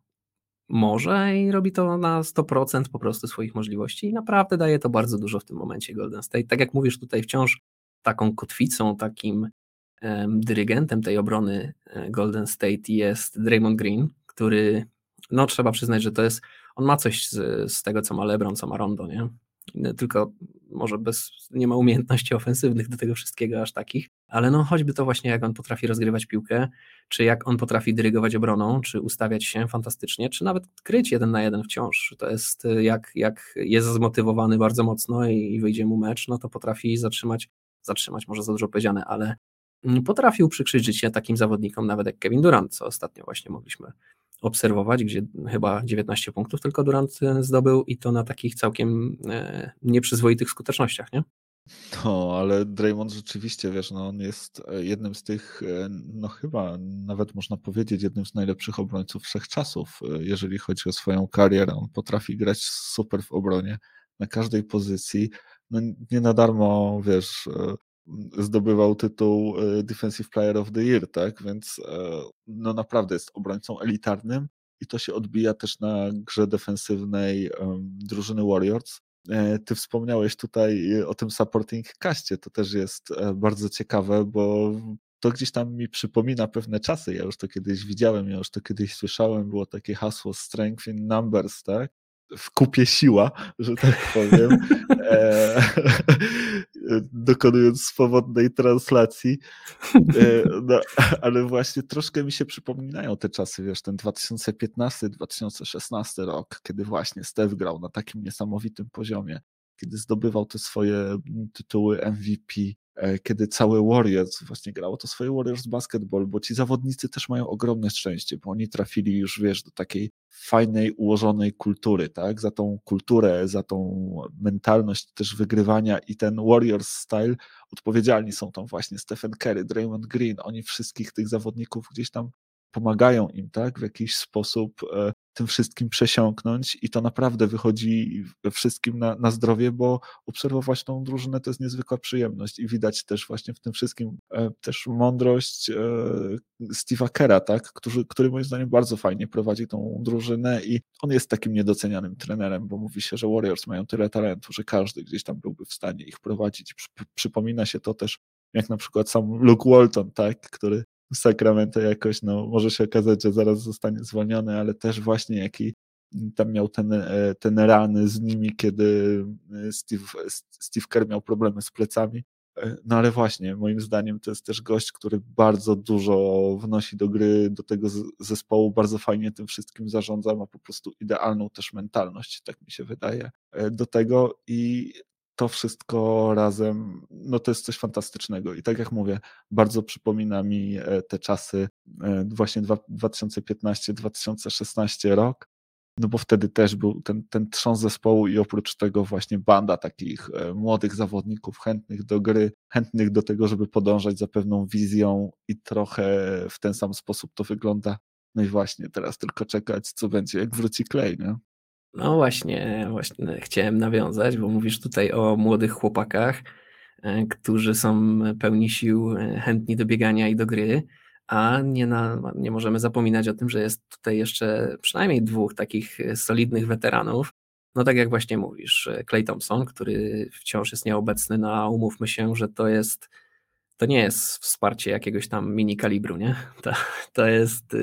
może i robi to na 100% po prostu swoich możliwości i naprawdę daje to bardzo dużo w tym momencie Golden State. Tak jak mówisz tutaj wciąż taką kotwicą, takim dyrygentem tej obrony e, Golden State jest Draymond Green, który no trzeba przyznać, że to jest, on ma coś z, z tego, co ma LeBron, co ma Rondo, nie? tylko może bez, nie ma umiejętności ofensywnych do tego wszystkiego aż takich, ale no choćby to właśnie jak on potrafi rozgrywać piłkę, czy jak on potrafi dyrygować obroną, czy ustawiać się fantastycznie, czy nawet kryć jeden na jeden wciąż. To jest jak, jak jest zmotywowany bardzo mocno i, i wyjdzie mu mecz, no to potrafi zatrzymać zatrzymać, może za dużo powiedziane, ale potrafił przykrzyć życie takim zawodnikom nawet jak Kevin Durant, co ostatnio właśnie mogliśmy obserwować, gdzie chyba 19 punktów tylko Durant e, zdobył i to na takich całkiem e, nieprzyzwoitych skutecznościach, nie? No, ale Draymond rzeczywiście, wiesz, no on jest e, jednym z tych, no chyba nawet można powiedzieć, jednym z najlepszych obrońców wszechczasów, jeżeli chodzi o swoją karierę. On potrafi grać super w obronie na każdej pozycji. No nie na darmo, wiesz, zdobywał tytuł e, Defensive Player of the Year, tak? Więc e, no naprawdę jest obrońcą elitarnym i to się odbija też na grze defensywnej drużyny Warriors. E, ty wspomniałeś tutaj o tym supporting castie, to też jest bardzo ciekawe, bo to gdzieś tam mi przypomina pewne czasy. Ja już to kiedyś widziałem, ja już to kiedyś słyszałem. Było takie hasło Strength in Numbers, tak? W kupie siła, że tak powiem, e, [LAUGHS] dokonując swobodnej translacji. E, no, [LAUGHS] ale właśnie troszkę mi się przypominają te czasy, wiesz, ten 2015-2016 rok, kiedy właśnie Steph grał na takim niesamowitym poziomie, kiedy zdobywał te swoje tytuły MVP, kiedy cały Warriors właśnie grało to swoje Warriors basketball, bo ci zawodnicy też mają ogromne szczęście, bo oni trafili już, wiesz, do takiej fajnej, ułożonej kultury, tak? Za tą kulturę, za tą mentalność też wygrywania i ten Warriors style odpowiedzialni są tam właśnie Stephen Curry, Draymond Green, oni wszystkich tych zawodników gdzieś tam pomagają im, tak, w jakiś sposób e, tym wszystkim przesiąknąć i to naprawdę wychodzi wszystkim na, na zdrowie, bo obserwować tą drużynę to jest niezwykła przyjemność i widać też właśnie w tym wszystkim e, też mądrość e, Steve'a Kera, tak, który, który moim zdaniem bardzo fajnie prowadzi tą drużynę i on jest takim niedocenianym trenerem, bo mówi się, że Warriors mają tyle talentu, że każdy gdzieś tam byłby w stanie ich prowadzić. Przypomina się to też jak na przykład sam Luke Walton, tak, który Sacramento jakoś, no może się okazać, że zaraz zostanie zwolniony, ale też właśnie jaki tam miał ten, e, ten rany z nimi, kiedy e, Steve, Steve Kerr miał problemy z plecami. E, no ale właśnie, moim zdaniem to jest też gość, który bardzo dużo wnosi do gry, do tego zespołu, bardzo fajnie tym wszystkim zarządza, ma po prostu idealną też mentalność, tak mi się wydaje, do tego i to wszystko razem, no to jest coś fantastycznego. I tak jak mówię, bardzo przypomina mi e, te czasy e, właśnie 2015-2016 rok, no bo wtedy też był ten, ten trząs zespołu i oprócz tego właśnie banda takich e, młodych zawodników chętnych do gry, chętnych do tego, żeby podążać za pewną wizją i trochę w ten sam sposób to wygląda. No i właśnie teraz tylko czekać, co będzie, jak wróci Clay, nie? No właśnie, właśnie chciałem nawiązać, bo mówisz tutaj o młodych chłopakach, e, którzy są pełni sił, e, chętni do biegania i do gry, a nie, na, nie możemy zapominać o tym, że jest tutaj jeszcze przynajmniej dwóch takich solidnych weteranów. No tak jak właśnie mówisz, Clay Thompson, który wciąż jest nieobecny, no a umówmy się, że to jest to nie jest wsparcie jakiegoś tam mini kalibru, nie? [LAUGHS] To, to jest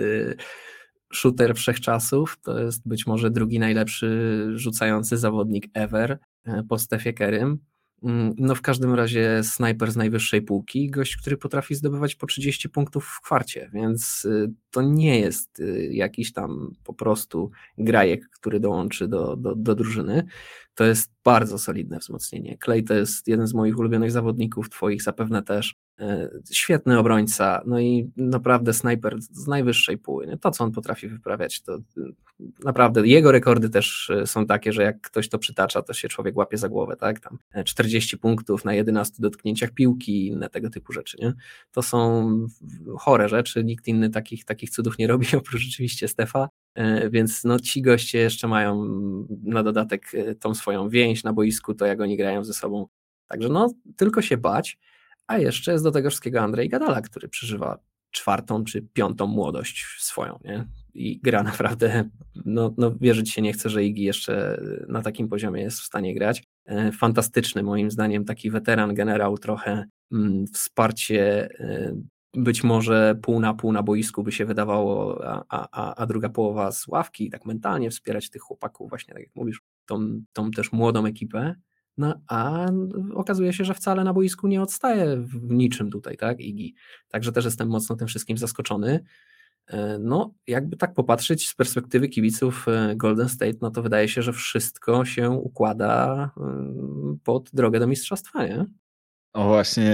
shooter wszechczasów. To jest być może drugi najlepszy rzucający zawodnik ever e, po Stefie Kerym. Mm, no w każdym razie snajper z najwyższej półki, gość, który potrafi zdobywać po 30 punktów w kwarcie, więc y, to nie jest y, jakiś tam po prostu grajek, który dołączy do, do, do drużyny. To jest bardzo solidne wzmocnienie. Clay to jest jeden z moich ulubionych zawodników, twoich zapewne też. E, świetny obrońca, no i naprawdę snajper z najwyższej póły. To, co on potrafi wyprawiać, to naprawdę jego rekordy też e, są takie, że jak ktoś to przytacza, to się człowiek łapie za głowę, tak? Tam 40 e, punktów na 11 dotknięciach piłki i inne tego typu rzeczy, nie? To są chore rzeczy, nikt inny takich, takich cudów nie robi, [LAUGHS] oprócz rzeczywiście Stefa, więc no ci goście jeszcze mają na dodatek tą swoją więź na boisku, to jak oni grają ze sobą. Także no, tylko się bać. A jeszcze jest do tego wszystkiego Andrzej Gadala, który przeżywa czwartą czy piątą młodość swoją, nie? I gra naprawdę, no, no wierzyć się nie chce, że Igi jeszcze na takim poziomie jest w stanie grać. E, fantastyczny moim zdaniem, taki weteran, generał, trochę mm, wsparcie, e, być może pół na pół na boisku by się wydawało, a, a, a druga połowa z ławki, tak mentalnie wspierać tych chłopaków, właśnie tak jak mówisz, tą, tą też młodą ekipę, no a okazuje się, że wcale na boisku nie odstaje w niczym tutaj, tak, Igi. Także też jestem mocno tym wszystkim zaskoczony. E, no, jakby tak popatrzeć z perspektywy kibiców e, Golden State, no to wydaje się, że wszystko się układa mm, pod drogę do mistrzostwa, nie? O właśnie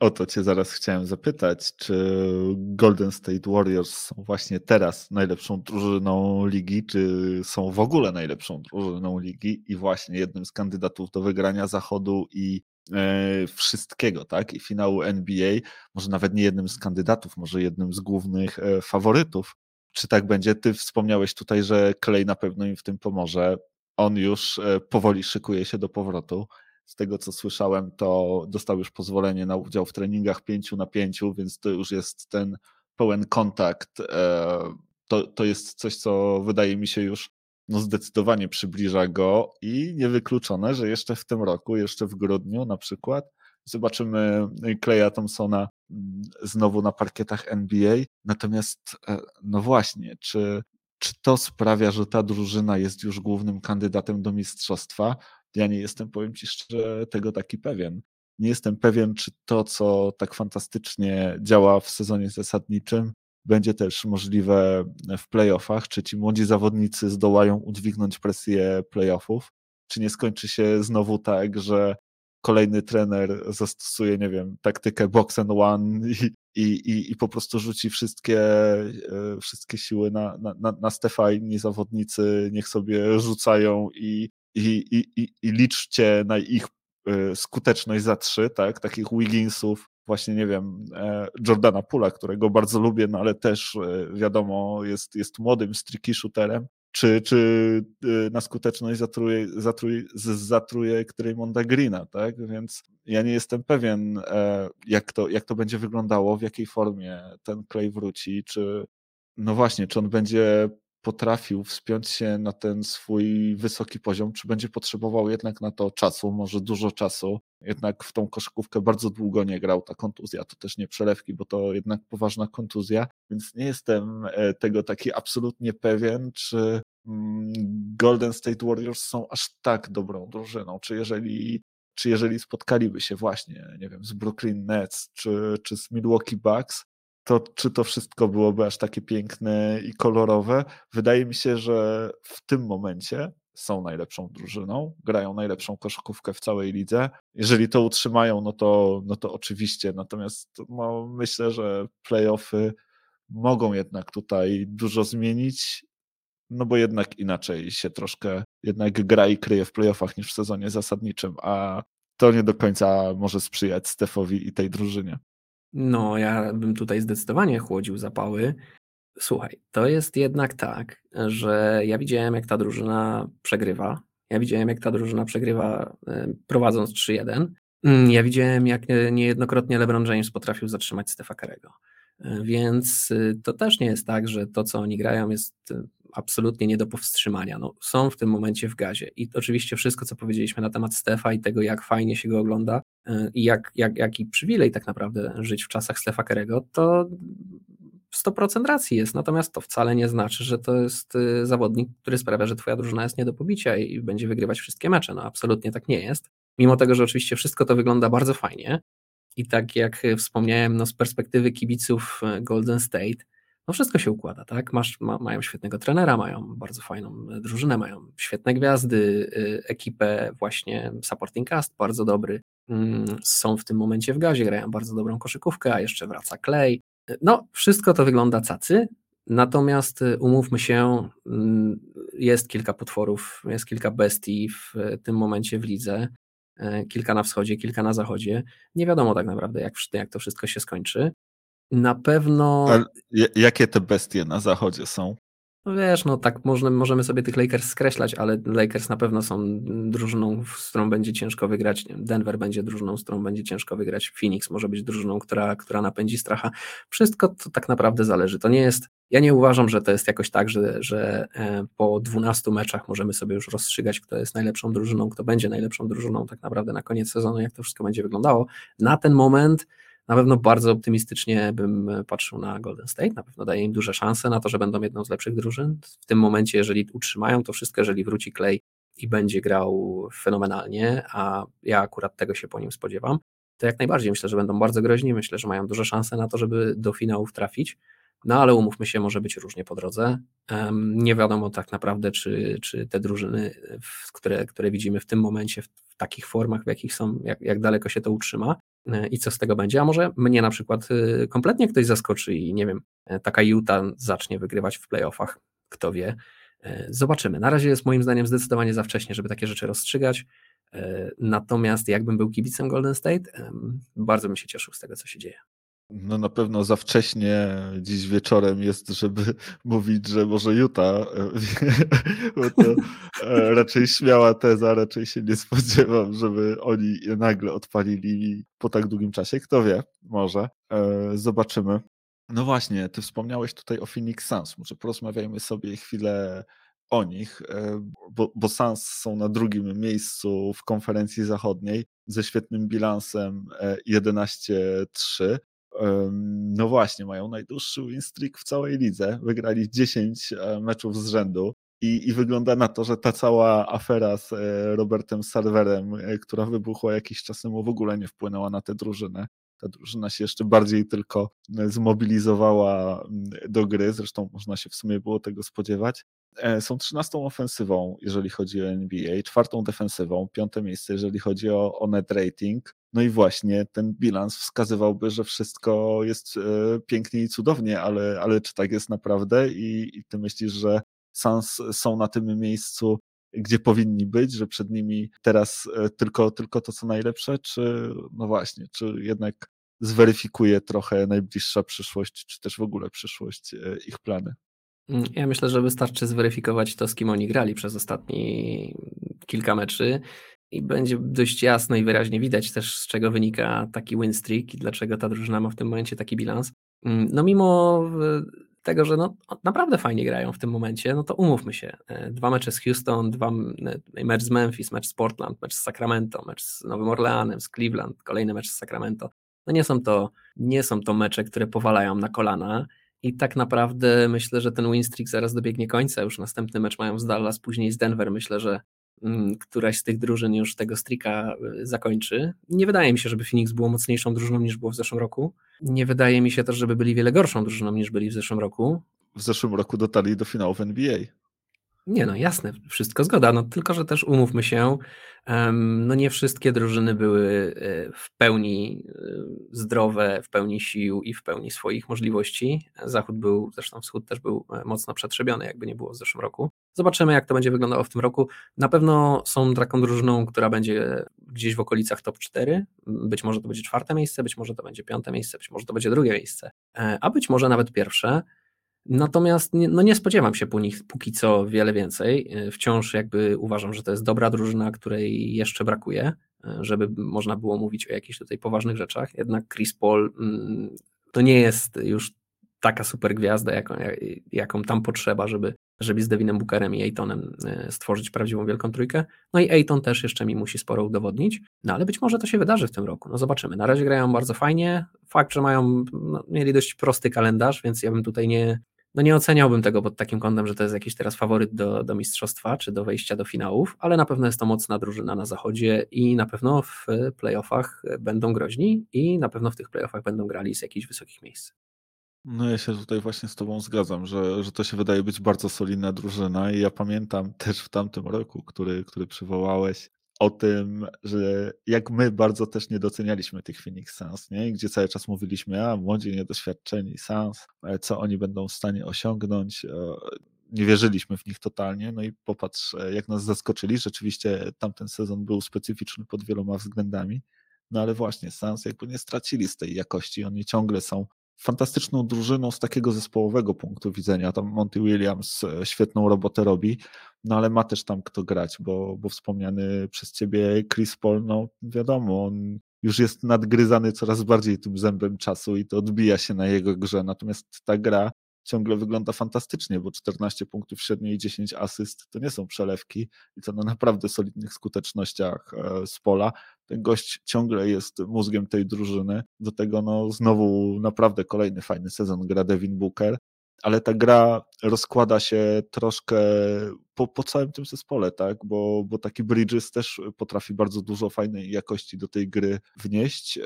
o to cię zaraz chciałem zapytać, czy Golden State Warriors są właśnie teraz najlepszą drużyną ligi, czy są w ogóle najlepszą drużyną ligi i właśnie jednym z kandydatów do wygrania zachodu i e, wszystkiego, tak? I finału NBA, może nawet nie jednym z kandydatów, może jednym z głównych e, faworytów. Czy tak będzie? Ty wspomniałeś tutaj, że Clay na pewno im w tym pomoże. On już e, powoli szykuje się do powrotu z tego co słyszałem, to dostał już pozwolenie na udział w treningach 5 na 5, więc to już jest ten pełen kontakt. E, to, to jest coś, co wydaje mi się już no zdecydowanie przybliża go i niewykluczone, że jeszcze w tym roku, jeszcze w grudniu na przykład, zobaczymy Kleja Thompsona mm, znowu na parkietach NBA. Natomiast, e, no właśnie, czy, czy to sprawia, że ta drużyna jest już głównym kandydatem do mistrzostwa? Ja nie jestem, powiem Ci szczerze, tego taki pewien. Nie jestem pewien, czy to, co tak fantastycznie działa w sezonie zasadniczym, będzie też możliwe w playoffach, czy ci młodzi zawodnicy zdołają udźwignąć presję playoffów, czy nie skończy się znowu tak, że kolejny trener zastosuje, nie wiem, taktykę box and one i, i, i, po prostu rzuci wszystkie, e, wszystkie siły na, na, na Stefa, inni zawodnicy niech sobie rzucają i, i, i, i liczcie na ich e, skuteczność za trzy, tak? Takich Wigginsów, właśnie nie wiem, e, Jordana Pula, którego bardzo lubię, no ale też wiadomo, jest, jest młodym streaky shooterem, czy, czy na skuteczność zatruje, zatruje, zatruje Monda Greena, tak? Więc ja nie jestem pewien, e, jak to, jak to będzie wyglądało, w jakiej formie ten Clay wróci, czy no właśnie, czy on będzie potrafił wspiąć się na ten swój wysoki poziom, czy będzie potrzebował jednak na to czasu, może dużo czasu. Jednak w tą koszykówkę bardzo długo nie grał ta kontuzja, to też nie przelewki, bo to jednak poważna kontuzja, więc nie jestem e, tego taki absolutnie pewien, czy mm, Golden State Warriors są aż tak dobrą drużyną, czy jeżeli czy jeżeli spotkaliby się właśnie, nie wiem, z Brooklyn Nets, czy, czy z Milwaukee Bucks, to czy to wszystko byłoby aż takie piękne i kolorowe? Wydaje mi się, że w tym momencie są najlepszą drużyną, grają najlepszą koszykówkę w całej lidze. Jeżeli to utrzymają, no to, no to oczywiście. Natomiast no, myślę, że playoffy mogą jednak tutaj dużo zmienić, no bo jednak inaczej się troszkę jednak gra i kryje w playoffach niż w sezonie zasadniczym, a to nie do końca może sprzyjać Stefowi i tej drużynie. No, ja bym tutaj zdecydowanie chłodził zapały. Słuchaj, to jest jednak tak, że ja widziałem, jak ta drużyna przegrywa. Ja widziałem, jak ta drużyna przegrywa e, prowadząc 3-1. Mm, ja widziałem, jak e, niejednokrotnie LeBron James potrafił zatrzymać Stefa Karego. E, więc to też nie jest tak, że to, co oni grają, jest absolutnie nie do powstrzymania. No, są w tym momencie w gazie. I oczywiście wszystko, co powiedzieliśmy na temat Stefa i tego, jak fajnie się go ogląda e, i jak, jak, jaki przywilej tak naprawdę żyć w czasach Stefa Kerego, to 100% racji jest. Natomiast to wcale nie znaczy, że to jest e, zawodnik, który sprawia, że twoja drużyna jest nie do pobicia i będzie wygrywać wszystkie mecze. No absolutnie tak nie jest. Mimo tego, że oczywiście wszystko to wygląda bardzo fajnie i tak jak wspomniałem, no z perspektywy kibiców e, Golden State, no wszystko się układa, tak? Masz, ma, mają świetnego trenera, mają bardzo fajną drużynę, mają świetne gwiazdy, y, ekipę właśnie supporting cast, bardzo dobry. Mm, są w tym momencie w gazie, grają bardzo dobrą koszykówkę, a jeszcze wraca Clay. No, wszystko to wygląda cacy, natomiast umówmy się, mm, jest kilka potworów, jest kilka bestii w tym momencie w lidze, kilka na wschodzie, kilka na zachodzie. Nie wiadomo tak naprawdę, jak, jak to wszystko się skończy. Na pewno. A jakie te bestie na zachodzie są? No wiesz, no tak możemy, możemy sobie tych Lakers skreślać, ale Lakers na pewno są drużyną, z którą będzie ciężko wygrać. Denver będzie drużyną, z którą będzie ciężko wygrać. Phoenix może być drużyną, która, która napędzi stracha. Wszystko to tak naprawdę zależy. To nie jest. Ja nie uważam, że to jest jakoś tak, że, że e, po 12 meczach możemy sobie już rozstrzygać, kto jest najlepszą drużyną, kto będzie najlepszą drużyną, tak naprawdę na koniec sezonu, jak to wszystko będzie wyglądało. Na ten moment na pewno bardzo optymistycznie bym patrzył na Golden State, na pewno daje im duże szanse na to, że będą jedną z lepszych drużyn. W tym momencie, jeżeli utrzymają to wszystko, jeżeli wróci Clay i będzie grał fenomenalnie, a ja akurat tego się po nim spodziewam, to jak najbardziej myślę, że będą bardzo groźni, myślę, że mają duże szanse na to, żeby do finałów trafić. No ale umówmy się, może być różnie po drodze. Nie wiadomo tak naprawdę, czy, czy te drużyny, które, które widzimy w tym momencie, w takich formach, w jakich są, jak, jak daleko się to utrzyma e, i co z tego będzie. A może mnie na przykład e, kompletnie ktoś zaskoczy i nie wiem, e, taka Utah zacznie wygrywać w playoffach, kto wie. Zobaczymy. Na razie jest moim zdaniem zdecydowanie za wcześnie, żeby takie rzeczy rozstrzygać. Natomiast jakbym był kibicem Golden State, bardzo bym się cieszył z tego, co się dzieje. No na pewno za wcześnie dziś wieczorem jest, żeby [LAUGHS] mówić, że może Utah, e, [LAUGHS] to e, raczej śmiała teza, raczej się nie spodziewam, żeby oni nagle odpalili po tak długim czasie. Kto wie, może. E, zobaczymy. No właśnie, ty wspomniałeś tutaj o Phoenix Suns. Może porozmawiajmy sobie chwilę o nich, bo, bo Suns są na drugim miejscu w konferencji zachodniej ze świetnym bilansem 11-3. No właśnie, mają najdłuższy win streak w całej lidze. Wygrali 10 e, meczów z rzędu. I, I, wygląda na to, że ta cała afera z e, Robertem Sarverem, e, która wybuchła jakiś czas temu, w ogóle nie wpłynęła na tę drużynę. Ta drużyna się jeszcze bardziej tylko zmobilizowała do gry, zresztą można się w sumie było tego spodziewać. Są trzynastą ofensywą, jeżeli chodzi o NBA, czwartą defensywą, piąte miejsce, jeżeli chodzi o, o net rating. No i właśnie ten bilans wskazywałby, że wszystko jest e, pięknie i cudownie, ale, ale czy tak jest naprawdę? I, i ty myślisz, że Sans są na tym miejscu, gdzie powinni być, że przed nimi teraz e, tylko, tylko to, co najlepsze, czy no właśnie, czy jednak zweryfikuje trochę najbliższa przyszłość, czy też w ogóle przyszłość e, ich plany? Mm, ja myślę, że wystarczy zweryfikować to, z kim oni grali przez ostatni kilka meczy i będzie dość jasno i wyraźnie widać też, z czego wynika taki win streak i dlaczego ta drużyna ma w tym momencie taki bilans. Mm, no mimo tego, że no, naprawdę fajnie grają w tym momencie, no to umówmy się. E, dwa mecze z Houston, dwa e, mecz z Memphis, mecz z Portland, mecz z Sacramento, mecz z Nowym Orleanem, z Cleveland, kolejny mecz z Sacramento. No nie są to, nie są to mecze, które powalają na kolana i tak naprawdę myślę, że ten win streak zaraz dobiegnie końca. Już następny mecz mają z Dallas, później z Denver. Myślę, że któraś z tych drużyn już tego strika y, zakończy. Nie wydaje mi się, żeby Phoenix było mocniejszą drużyną niż było w zeszłym roku. Nie wydaje mi się też, żeby byli wiele gorszą drużyną niż byli w zeszłym roku. W zeszłym roku dotarli do finałów NBA. Nie no, jasne, wszystko zgoda, no tylko, że też umówmy się, no nie wszystkie drużyny były e, w pełni e, zdrowe, w pełni sił i w pełni swoich możliwości. Zachód był, zresztą wschód też był e, mocno przetrzebiony, jakby nie było w zeszłym roku. Zobaczymy, jak to będzie wyglądało w tym roku. Na pewno są taką drużyną, która będzie gdzieś w okolicach top 4. Być może to będzie czwarte miejsce, być może to będzie piąte miejsce, być może to będzie drugie miejsce, a być może nawet pierwsze. Natomiast nie, no nie spodziewam się po nich póki co wiele więcej. E, wciąż jakby uważam, że to jest dobra drużyna, której jeszcze brakuje, e, żeby można było mówić o jakichś tutaj poważnych rzeczach. Jednak Chris Paul mm, to nie jest już taka super gwiazda, jaką, jaką tam potrzeba, żeby, żeby z Devinem Bookerem i Aytonem e, stworzyć prawdziwą wielką trójkę. No i Ayton też jeszcze mi musi sporo udowodnić, no ale być może to się wydarzy w tym roku. No zobaczymy. Na razie grają bardzo fajnie. Fakt, że mają, no, mieli dość prosty kalendarz, więc ja bym tutaj nie, no nie oceniałbym tego pod takim kątem, że to jest jakiś teraz faworyt do, do mistrzostwa czy do wejścia do finałów, ale na pewno jest to mocna drużyna na zachodzie i na pewno w playoffach będą groźni i na pewno w tych playoffach będą grali z jakichś wysokich miejsc. No ja się tutaj właśnie z tobą zgadzam, że, że to się wydaje być bardzo solidna drużyna i ja pamiętam też w tamtym roku, który, który przywołałeś, o tym, że jak my bardzo też nie docenialiśmy tych Phoenix Suns, nie? gdzie cały czas mówiliśmy, a młodzi, niedoświadczeni Suns, co oni będą w stanie osiągnąć. E, nie wierzyliśmy w nich totalnie, no i popatrz, e, jak nas zaskoczyli. Rzeczywiście tamten sezon był specyficzny pod wieloma względami, no ale właśnie Suns jakby nie stracili z tej jakości, oni ciągle są fantastyczną drużyną z takiego zespołowego punktu widzenia. Tam Monty Williams e, świetną robotę robi, no ale ma też tam kto grać, bo, bo wspomniany przez ciebie Chris Paul, no wiadomo, on już jest nadgryzany coraz bardziej tym zębem czasu i to odbija się na jego grze. Natomiast ta gra ciągle wygląda fantastycznie, bo 14 punktów średniej i 10 asyst to nie są przelewki i to na naprawdę solidnych skutecznościach e, z pola. Ten gość ciągle jest mózgiem tej drużyny. Do tego no, znowu naprawdę kolejny fajny sezon gra Devin Booker. Ale ta gra rozkłada się troszkę po, po całym tym zespole, tak? Bo, bo taki Bridges też potrafi bardzo dużo fajnej jakości do tej gry wnieść. E,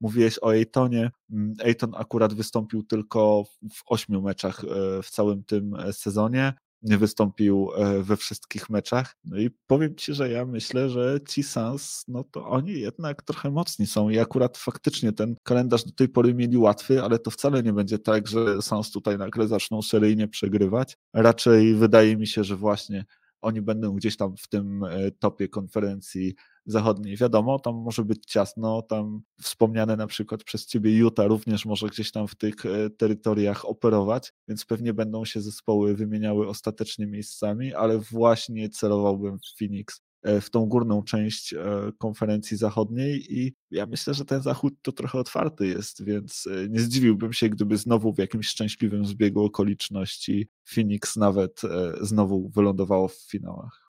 mówiłeś o Ejtonie. Ejton akurat wystąpił tylko w ośmiu meczach e, w całym tym sezonie nie wystąpił e, we wszystkich meczach. No i powiem Ci, że ja myślę, że ci Sans, no to oni jednak trochę mocni są i akurat faktycznie ten kalendarz do tej pory mieli łatwy, ale to wcale nie będzie tak, że Sans tutaj nagle zaczną seryjnie przegrywać. Raczej wydaje mi się, że właśnie oni będą gdzieś tam w tym e, topie konferencji zachodniej. Wiadomo, tam może być ciasno, tam wspomniane na przykład przez ciebie Utah również może gdzieś tam w tych e, terytoriach operować, więc pewnie będą się zespoły wymieniały ostatecznie miejscami, ale właśnie celowałbym w Phoenix e, w tą górną część e, konferencji zachodniej i ja myślę, że ten zachód to trochę otwarty jest, więc nie zdziwiłbym się, gdyby znowu w jakimś szczęśliwym zbiegu okoliczności Phoenix nawet znowu wylądowało w finałach.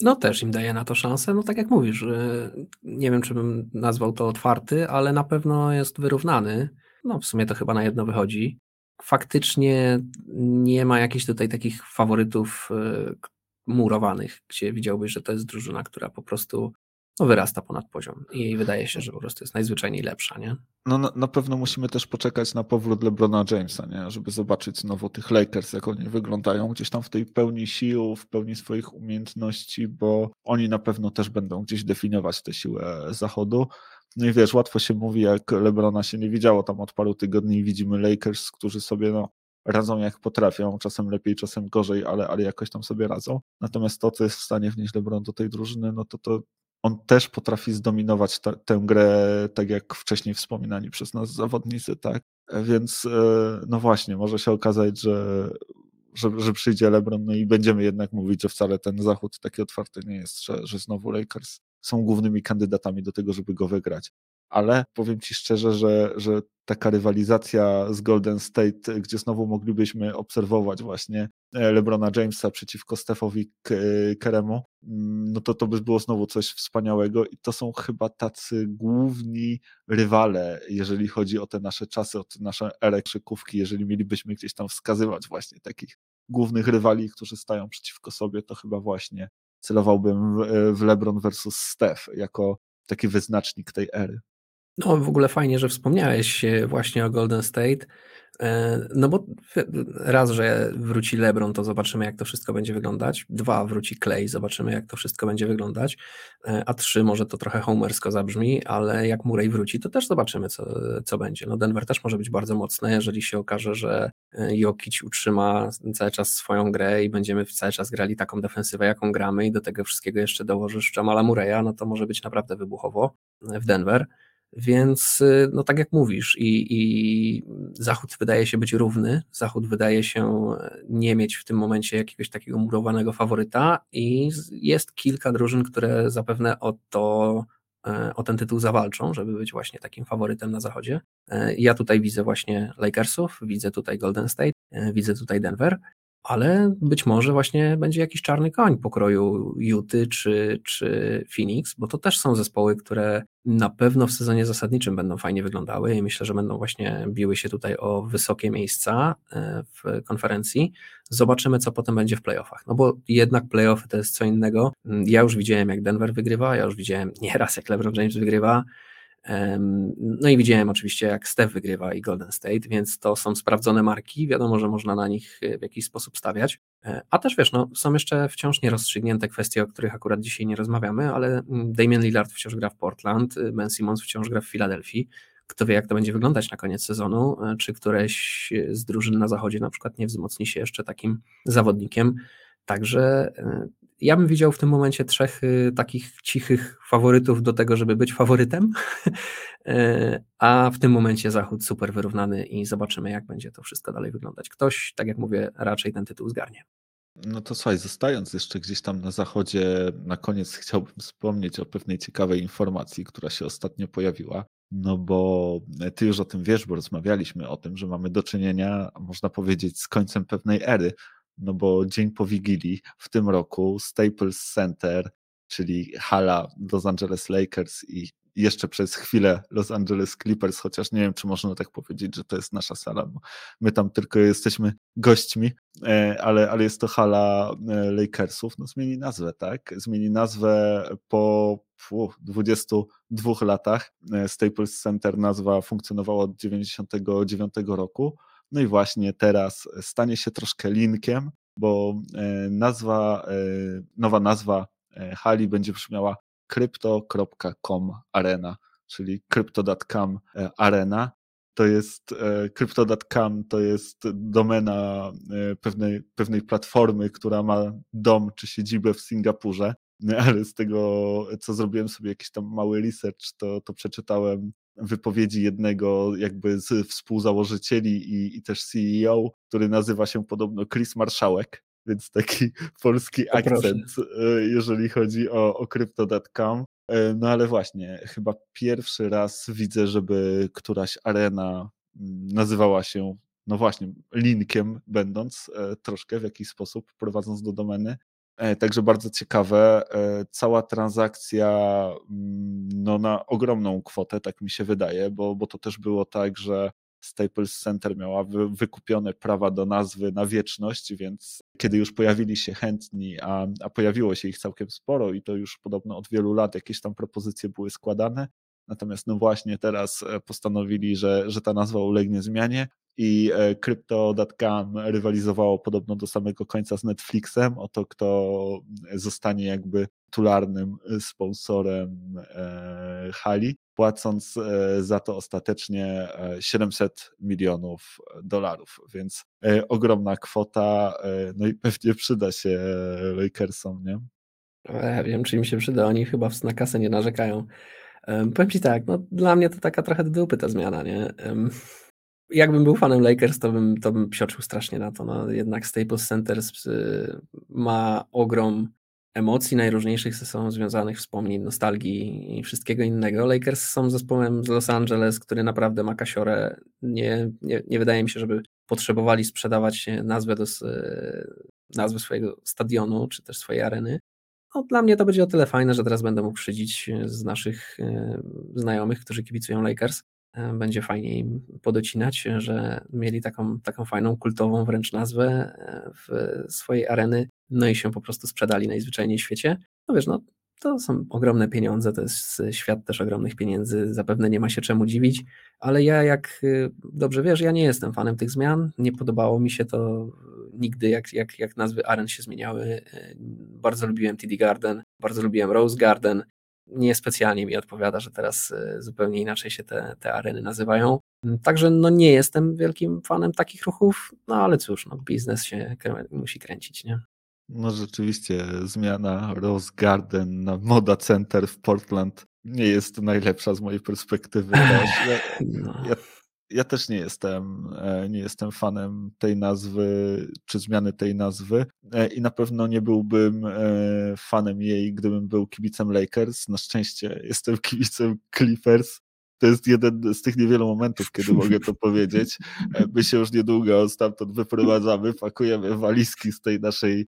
No też im daje na to szansę. No tak jak mówisz, nie wiem, czy bym nazwał to otwarty, ale na pewno jest wyrównany. No w sumie to chyba na jedno wychodzi. Faktycznie nie ma jakichś tutaj takich faworytów e, murowanych, gdzie widziałbyś, że to jest drużyna, która po prostu no, wyrasta ponad poziom i wydaje się, że po prostu jest najzwyczajniej lepsza, nie? No na, na, pewno musimy też poczekać na powrót LeBrona Jamesa, nie? żeby zobaczyć znowu tych Lakers, jak oni wyglądają gdzieś tam w tej pełni sił, w pełni swoich umiejętności, bo oni na pewno też będą gdzieś definiować tę siłę zachodu. No i wiesz, łatwo się mówi, jak LeBrona się nie widziało tam od paru tygodni widzimy Lakers, którzy sobie no, radzą jak potrafią, czasem lepiej, czasem gorzej, ale, ale jakoś tam sobie radzą. Natomiast to, co jest w stanie wnieść LeBron do tej drużyny, no to to on też potrafi zdominować ta, tę grę, tak jak wcześniej wspominani przez nas zawodnicy, tak? Więc e, no właśnie, może się okazać, że, że, że przyjdzie LeBron, no i będziemy jednak mówić, że wcale ten zachód taki otwarty nie jest, że, że znowu Lakers są głównymi kandydatami do tego, żeby go wygrać ale powiem Ci szczerze, że, że taka rywalizacja z Golden State, gdzie znowu moglibyśmy obserwować właśnie e, LeBrona Jamesa przeciwko Stefowi Keremu, mm, no to to by było znowu coś wspaniałego i to są chyba tacy główni rywale, jeżeli chodzi o te nasze czasy, o te nasze erę krzykówki, jeżeli mielibyśmy gdzieś tam wskazywać właśnie takich głównych rywali, którzy stają przeciwko sobie, to chyba właśnie celowałbym w LeBron versus Steph jako taki wyznacznik tej ery. No, w ogóle fajnie, że wspomniałeś właśnie o Golden State. E, no bo raz, że wróci LeBron, to zobaczymy, jak to wszystko będzie wyglądać. Dwa, wróci Clay, zobaczymy, jak to wszystko będzie wyglądać. E, a trzy, może to trochę homersko zabrzmi, ale jak Murray wróci, to też zobaczymy, co, co będzie. No Denver też może być bardzo mocny, jeżeli się okaże, że e, Jokic utrzyma cały czas swoją grę i będziemy cały czas grali taką defensywę, jaką gramy i do tego wszystkiego jeszcze dołożysz Jamala Murray'a, no to może być naprawdę wybuchowo w Denver. Więc, y, no tak jak mówisz, i, i Zachód wydaje się być równy, Zachód wydaje się nie mieć w tym momencie jakiegoś takiego murowanego faworyta, i jest kilka drużyn, które zapewne o to e, o ten tytuł zawalczą, żeby być właśnie takim faworytem na zachodzie. E, ja tutaj widzę właśnie Lakersów, widzę tutaj Golden State, e, widzę tutaj Denver ale być może właśnie będzie jakiś czarny koń pokroju Juty czy, czy Phoenix, bo to też są zespoły, które na pewno w sezonie zasadniczym będą fajnie wyglądały i myślę, że będą właśnie biły się tutaj o wysokie miejsca e, w konferencji. Zobaczymy, co potem będzie w playoffach. No bo jednak playoffy to jest co innego. Ja już widziałem, jak Denver wygrywa, ja już widziałem [LAUGHS] nieraz, jak LeBron James wygrywa. No i widziałem oczywiście, jak Steph wygrywa i Golden State, więc to są sprawdzone marki. Wiadomo, że można na nich e, w jakiś sposób stawiać. E, a też wiesz, no, są jeszcze wciąż nierozstrzygnięte kwestie, o których akurat dzisiaj nie rozmawiamy, ale mm, Damian Lillard wciąż gra w Portland, e, Ben Simmons wciąż gra w Filadelfii. Kto wie, jak to będzie wyglądać na koniec sezonu, czy któreś z drużyn na zachodzie na przykład nie wzmocni się jeszcze takim zawodnikiem. Także ja bym widział w tym momencie trzech y, takich cichych faworytów do tego, żeby być faworytem, [LAUGHS] e, a w tym momencie Zachód super wyrównany i zobaczymy, jak będzie to wszystko dalej wyglądać. Ktoś, tak jak mówię, raczej ten tytuł zgarnie. No to słuchaj, zostając jeszcze gdzieś tam na zachodzie, na koniec chciałbym wspomnieć o pewnej ciekawej informacji, która się ostatnio pojawiła. No bo ty już o tym wiesz, bo rozmawialiśmy o tym, że mamy do czynienia, można powiedzieć, z końcem pewnej ery no bo dzień po Wigilii w tym roku Staples Center, czyli hala Los Angeles Lakers i jeszcze przez chwilę Los Angeles Clippers, chociaż nie wiem, czy można tak powiedzieć, że to jest nasza sala, bo my tam tylko jesteśmy gośćmi, e, ale, ale jest to hala e, Lakersów, no zmieni nazwę, tak? Zmieni nazwę po 22 latach. E, Staples Center nazwa funkcjonowała od 99 roku. No i właśnie teraz stanie się troszkę linkiem, bo nazwa, nowa nazwa hali będzie brzmiała crypto.com arena, czyli crypto.com arena. To jest e, crypto.com, to jest domena e, pewnej, pewnej platformy, która ma dom czy siedzibę w Singapurze, [LAUGHS] ale z tego, co zrobiłem sobie jakiś tam mały research, to, to przeczytałem wypowiedzi jednego jakby z współzałożycieli i, i też CEO, który nazywa się podobno Chris Marszałek, więc taki [LAUGHS] polski akcent, e, jeżeli chodzi o, o crypto.com. E, no ale właśnie, chyba pierwszy raz widzę, żeby któraś arena mm, nazywała się, no właśnie, linkiem, będąc e, troszkę w jakiś sposób, prowadząc do domeny. E, także bardzo ciekawe. Cała transakcja mm, no, na ogromną kwotę, tak mi się wydaje, bo, bo to też było tak, że Staples Center miała wykupione prawa do nazwy na wieczność, więc kiedy już pojawili się chętni, a, a pojawiło się ich całkiem sporo i to już podobno od wielu lat jakieś tam propozycje były składane, Natomiast no właśnie teraz e, postanowili, że, że ta nazwa ulegnie zmianie i e, Crypto.com rywalizowało podobno do samego końca z Netflixem o to, kto zostanie jakby tularnym sponsorem e, hali, płacąc za to ostatecznie 700 milionów dolarów, więc ogromna kwota, no i pewnie przyda się Lakersom, nie? Ja wiem, czy im się przyda, oni chyba na kasę nie narzekają. Powiem Ci tak, no dla mnie to taka trochę do dupy ta zmiana, nie? Jakbym był fanem Lakers, to bym, to bym psioczył strasznie na to. No, jednak Staples Center y, ma ogrom emocji najróżniejszych ze sobą związanych, wspomnień, nostalgii i wszystkiego innego. Lakers są zespołem z Los Angeles, który naprawdę ma kasiorę. Nie, nie, nie wydaje mi się, żeby potrzebowali sprzedawać nazwę, do, nazwę swojego stadionu czy też swojej areny. No, dla mnie to będzie o tyle fajne, że teraz będę mógł szydzić z naszych e, znajomych, którzy kibicują Lakers. E, będzie fajnie im podocinać, że mieli taką, taką fajną, kultową wręcz nazwę w swojej areny, no i się po prostu sprzedali najzwyczajniej w świecie. No wiesz, no to są ogromne pieniądze, to jest świat też ogromnych pieniędzy, zapewne nie ma się czemu dziwić, ale ja jak dobrze wiesz, ja nie jestem fanem tych zmian, nie podobało mi się to nigdy, jak, jak, jak nazwy aren się zmieniały. Bardzo lubiłem TD Garden, bardzo lubiłem Rose Garden, niespecjalnie mi odpowiada, że teraz zupełnie inaczej się te, te areny nazywają. Także no nie jestem wielkim fanem takich ruchów, no ale cóż, no biznes się musi kręcić, nie? No rzeczywiście zmiana Rose Garden na Moda Center w Portland nie jest najlepsza z mojej perspektywy. [LAUGHS] Ja, no. ja, ja, też nie jestem, e, nie jestem fanem tej nazwy, czy zmiany tej nazwy e, i na pewno nie byłbym e, fanem jej, gdybym był kibicem Lakers. Na szczęście jestem [LAUGHS] kibicem Clippers. To jest jeden z tych niewielu momentów, kiedy mogę to powiedzieć. My się już niedługo stamtąd wyprowadzamy, pakujemy walizki z tej naszej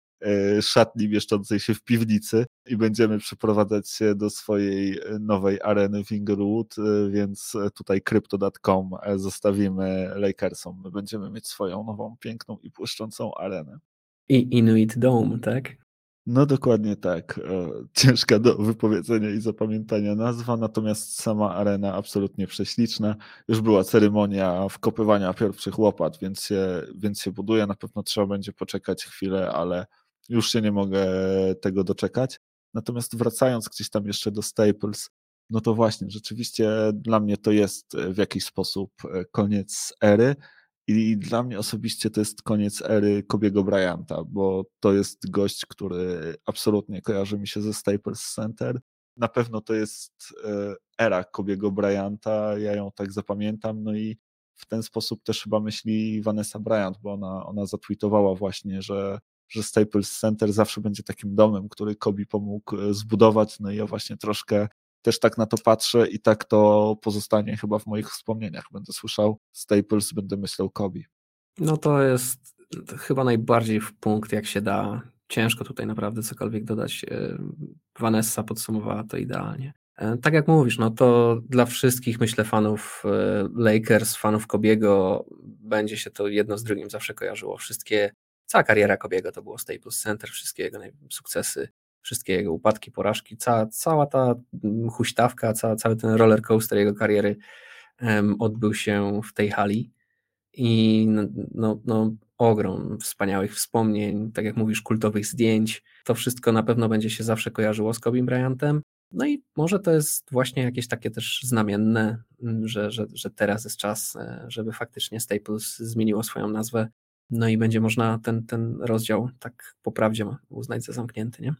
szatni mieszczącej się w piwnicy i będziemy przeprowadzać się do swojej e, nowej areny w Inglewood, e, więc tutaj crypto.com zostawimy Lakersom. My będziemy mieć swoją nową, piękną i błyszczącą arenę. I Inuit Dome, tak? No dokładnie tak. Ciężka do wypowiedzenia i zapamiętania nazwa, natomiast sama arena absolutnie prześliczna. Już była ceremonia wkopywania pierwszych łopat, więc się, więc się buduje. Na pewno trzeba będzie poczekać chwilę, ale już się nie mogę tego doczekać. Natomiast wracając gdzieś tam jeszcze do Staples, no to właśnie, rzeczywiście dla mnie to jest w jakiś sposób e, koniec ery i dla mnie osobiście to jest koniec ery Kobiego Bryanta, bo to jest gość, który absolutnie kojarzy mi się ze Staples Center. Na pewno to jest e, era Kobiego Bryanta, ja ją tak zapamiętam, no i w ten sposób też chyba myśli Vanessa Bryant, bo ona, ona zatweetowała właśnie, że że Staples Center zawsze będzie takim domem, który Kobi pomógł e, zbudować. No i ja właśnie troszkę też tak na to patrzę i tak to pozostanie chyba w moich wspomnieniach. Będę słyszał Staples, będę myślał Kobi. No to jest chyba najbardziej w punkt, jak się da. Ciężko tutaj naprawdę cokolwiek dodać. E, Vanessa podsumowała to idealnie. E, tak jak mówisz, no to dla wszystkich, myślę, fanów Lakers, fanów Kobiego, będzie się to jedno z drugim zawsze kojarzyło. Wszystkie, cała kariera Kobiego to było Staples Center, wszystkie jego sukcesy, wszystkie jego upadki, porażki, cała, cała ta mm, huśtawka, cała, cały ten roller coaster jego kariery um, odbył się w tej hali i no, no, ogrom wspaniałych wspomnień, tak jak mówisz, kultowych zdjęć. To wszystko na pewno będzie się zawsze kojarzyło z Kobe Bryantem. No i może to jest właśnie jakieś takie też znamienne, że, że, że teraz jest czas, e, żeby faktycznie Staples zmieniło swoją nazwę. No i będzie można ten, ten rozdział tak po prawdzie uznać za zamknięty, nie?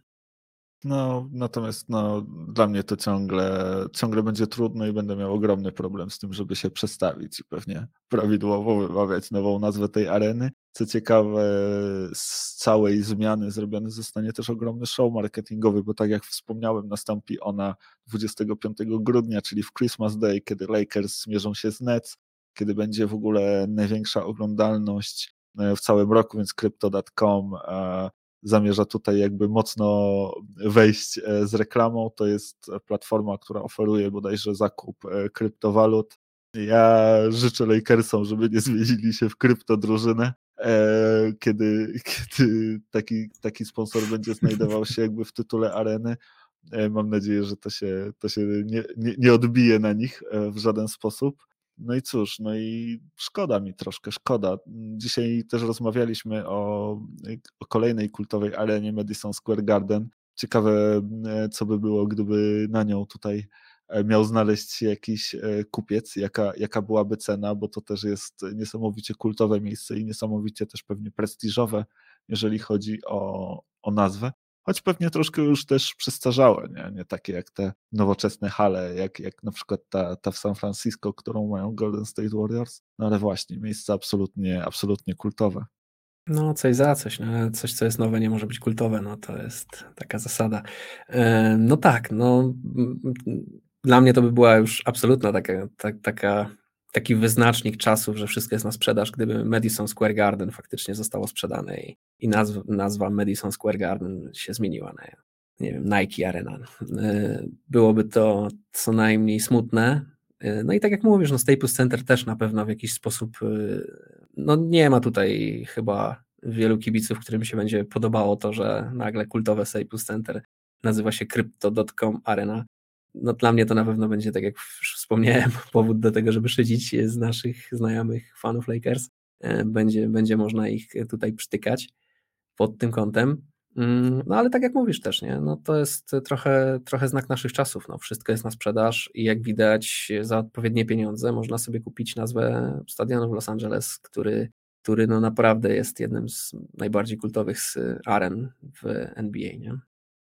No, natomiast no, dla mnie to ciągle, ciągle będzie trudno i będę miał ogromny problem z tym, żeby się przestawić i pewnie prawidłowo wymawiać nową nazwę tej areny. Co ciekawe, z całej zmiany zrobiony zostanie też ogromny show marketingowy, bo tak jak wspomniałem, nastąpi ona 25 grudnia, czyli w Christmas Day, kiedy Lakers zmierzą się z Nets, kiedy będzie w ogóle największa oglądalność w całym roku, więc crypto.com zamierza tutaj jakby mocno wejść e, z reklamą. To jest platforma, która oferuje bodajże zakup e, kryptowalut. Ja życzę Lakersom, żeby nie zmienili się w kryptodrużynę, e, kiedy, kiedy taki, taki sponsor będzie znajdował się jakby w tytule areny. Mam nadzieję, że to się, to się nie, nie, nie odbije na nich w żaden sposób. No i cóż, no i szkoda mi troszkę, szkoda. Dzisiaj też rozmawialiśmy o, o kolejnej kultowej arenie Madison Square Garden. Ciekawe, e, co by było, gdyby na nią tutaj e, miał znaleźć się jakiś e, kupiec, jaka, jaka byłaby cena, bo to też jest niesamowicie kultowe miejsce i niesamowicie też pewnie prestiżowe, jeżeli chodzi o, o nazwę choć pewnie troszkę już też przestarzałe, nie, nie takie jak te nowoczesne hale, jak, jak na przykład ta, ta w San Francisco, którą mają Golden State Warriors, no ale właśnie, miejsca absolutnie, absolutnie kultowe. No, coś za coś. No, coś, co jest nowe, nie może być kultowe. No, to jest taka zasada. No tak, no. Dla mnie to by była już absolutna taka, ta, taka, taki wyznacznik czasów, że wszystko jest na sprzedaż, gdyby Madison Square Garden faktycznie zostało sprzedane i i nazwa, nazwa Madison Square Garden się zmieniła na nie wiem, Nike Arena. E, byłoby to co najmniej smutne. E, no i tak jak mówisz, no Staples Center też na pewno w jakiś sposób, e, no nie ma tutaj chyba wielu kibiców, którym się będzie podobało to, że nagle kultowe Staples Center nazywa się Crypto.com Arena. No dla mnie to na pewno będzie, tak jak już wspomniałem, [LAUGHS] powód do tego, żeby szydzić z naszych znajomych fanów Lakers. Będzie, będzie można ich tutaj przytykać pod tym kątem. Mm, no ale tak jak mówisz też, nie? No to jest trochę, trochę znak naszych czasów. No, wszystko jest na sprzedaż i jak widać za odpowiednie pieniądze można sobie kupić nazwę stadionu w Los Angeles, który, który no naprawdę jest jednym z najbardziej kultowych z aren w NBA. Nie?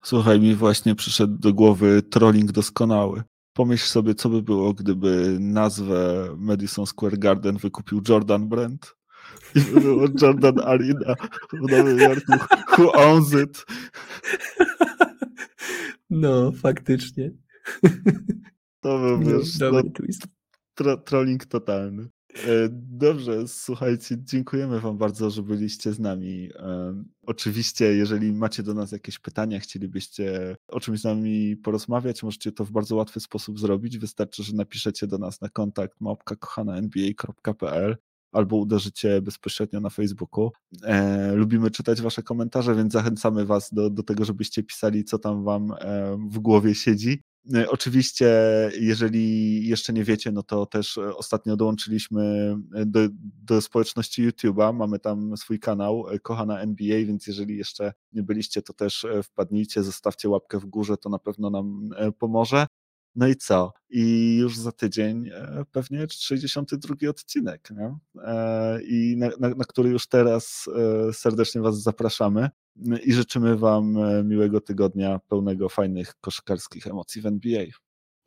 Słuchaj, mi właśnie przyszedł do głowy trolling doskonały. Pomyśl sobie, co by było, gdyby nazwę Madison Square Garden wykupił Jordan Brand i było Jordan [LAUGHS] Arena w Nowym Jorku. Who owns it? No, faktycznie. To był, no, wiesz, no, tro, trolling totalny. E, dobrze, słuchajcie, dziękujemy Wam bardzo, że byliście z nami. E, oczywiście, jeżeli macie do nas jakieś pytania, chcielibyście o czymś z nami porozmawiać, możecie to w bardzo łatwy sposób zrobić. Wystarczy, że napiszecie do nas na kontakt małpka.kochana.nba.pl albo uderzycie bezpośrednio na Facebooku. E, lubimy czytać Wasze komentarze, więc zachęcamy Was do, do tego, żebyście pisali, co tam Wam e, w głowie siedzi. E, oczywiście, jeżeli jeszcze nie wiecie, no to też ostatnio dołączyliśmy do, do społeczności YouTube'a. Mamy tam swój kanał Kochana NBA, więc jeżeli jeszcze nie byliście, to też wpadnijcie, zostawcie łapkę w górze, to na pewno nam pomoże. No i co? I już za tydzień e, pewnie 62 odcinek, nie? E, i na, na, na który już teraz e, serdecznie Was zapraszamy i życzymy Wam miłego tygodnia pełnego fajnych koszykarskich emocji w NBA.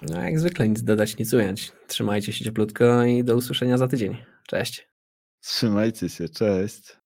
No jak zwykle nic dodać, nic ująć. Trzymajcie się cieplutko i do usłyszenia za tydzień. Cześć. Trzymajcie się, cześć.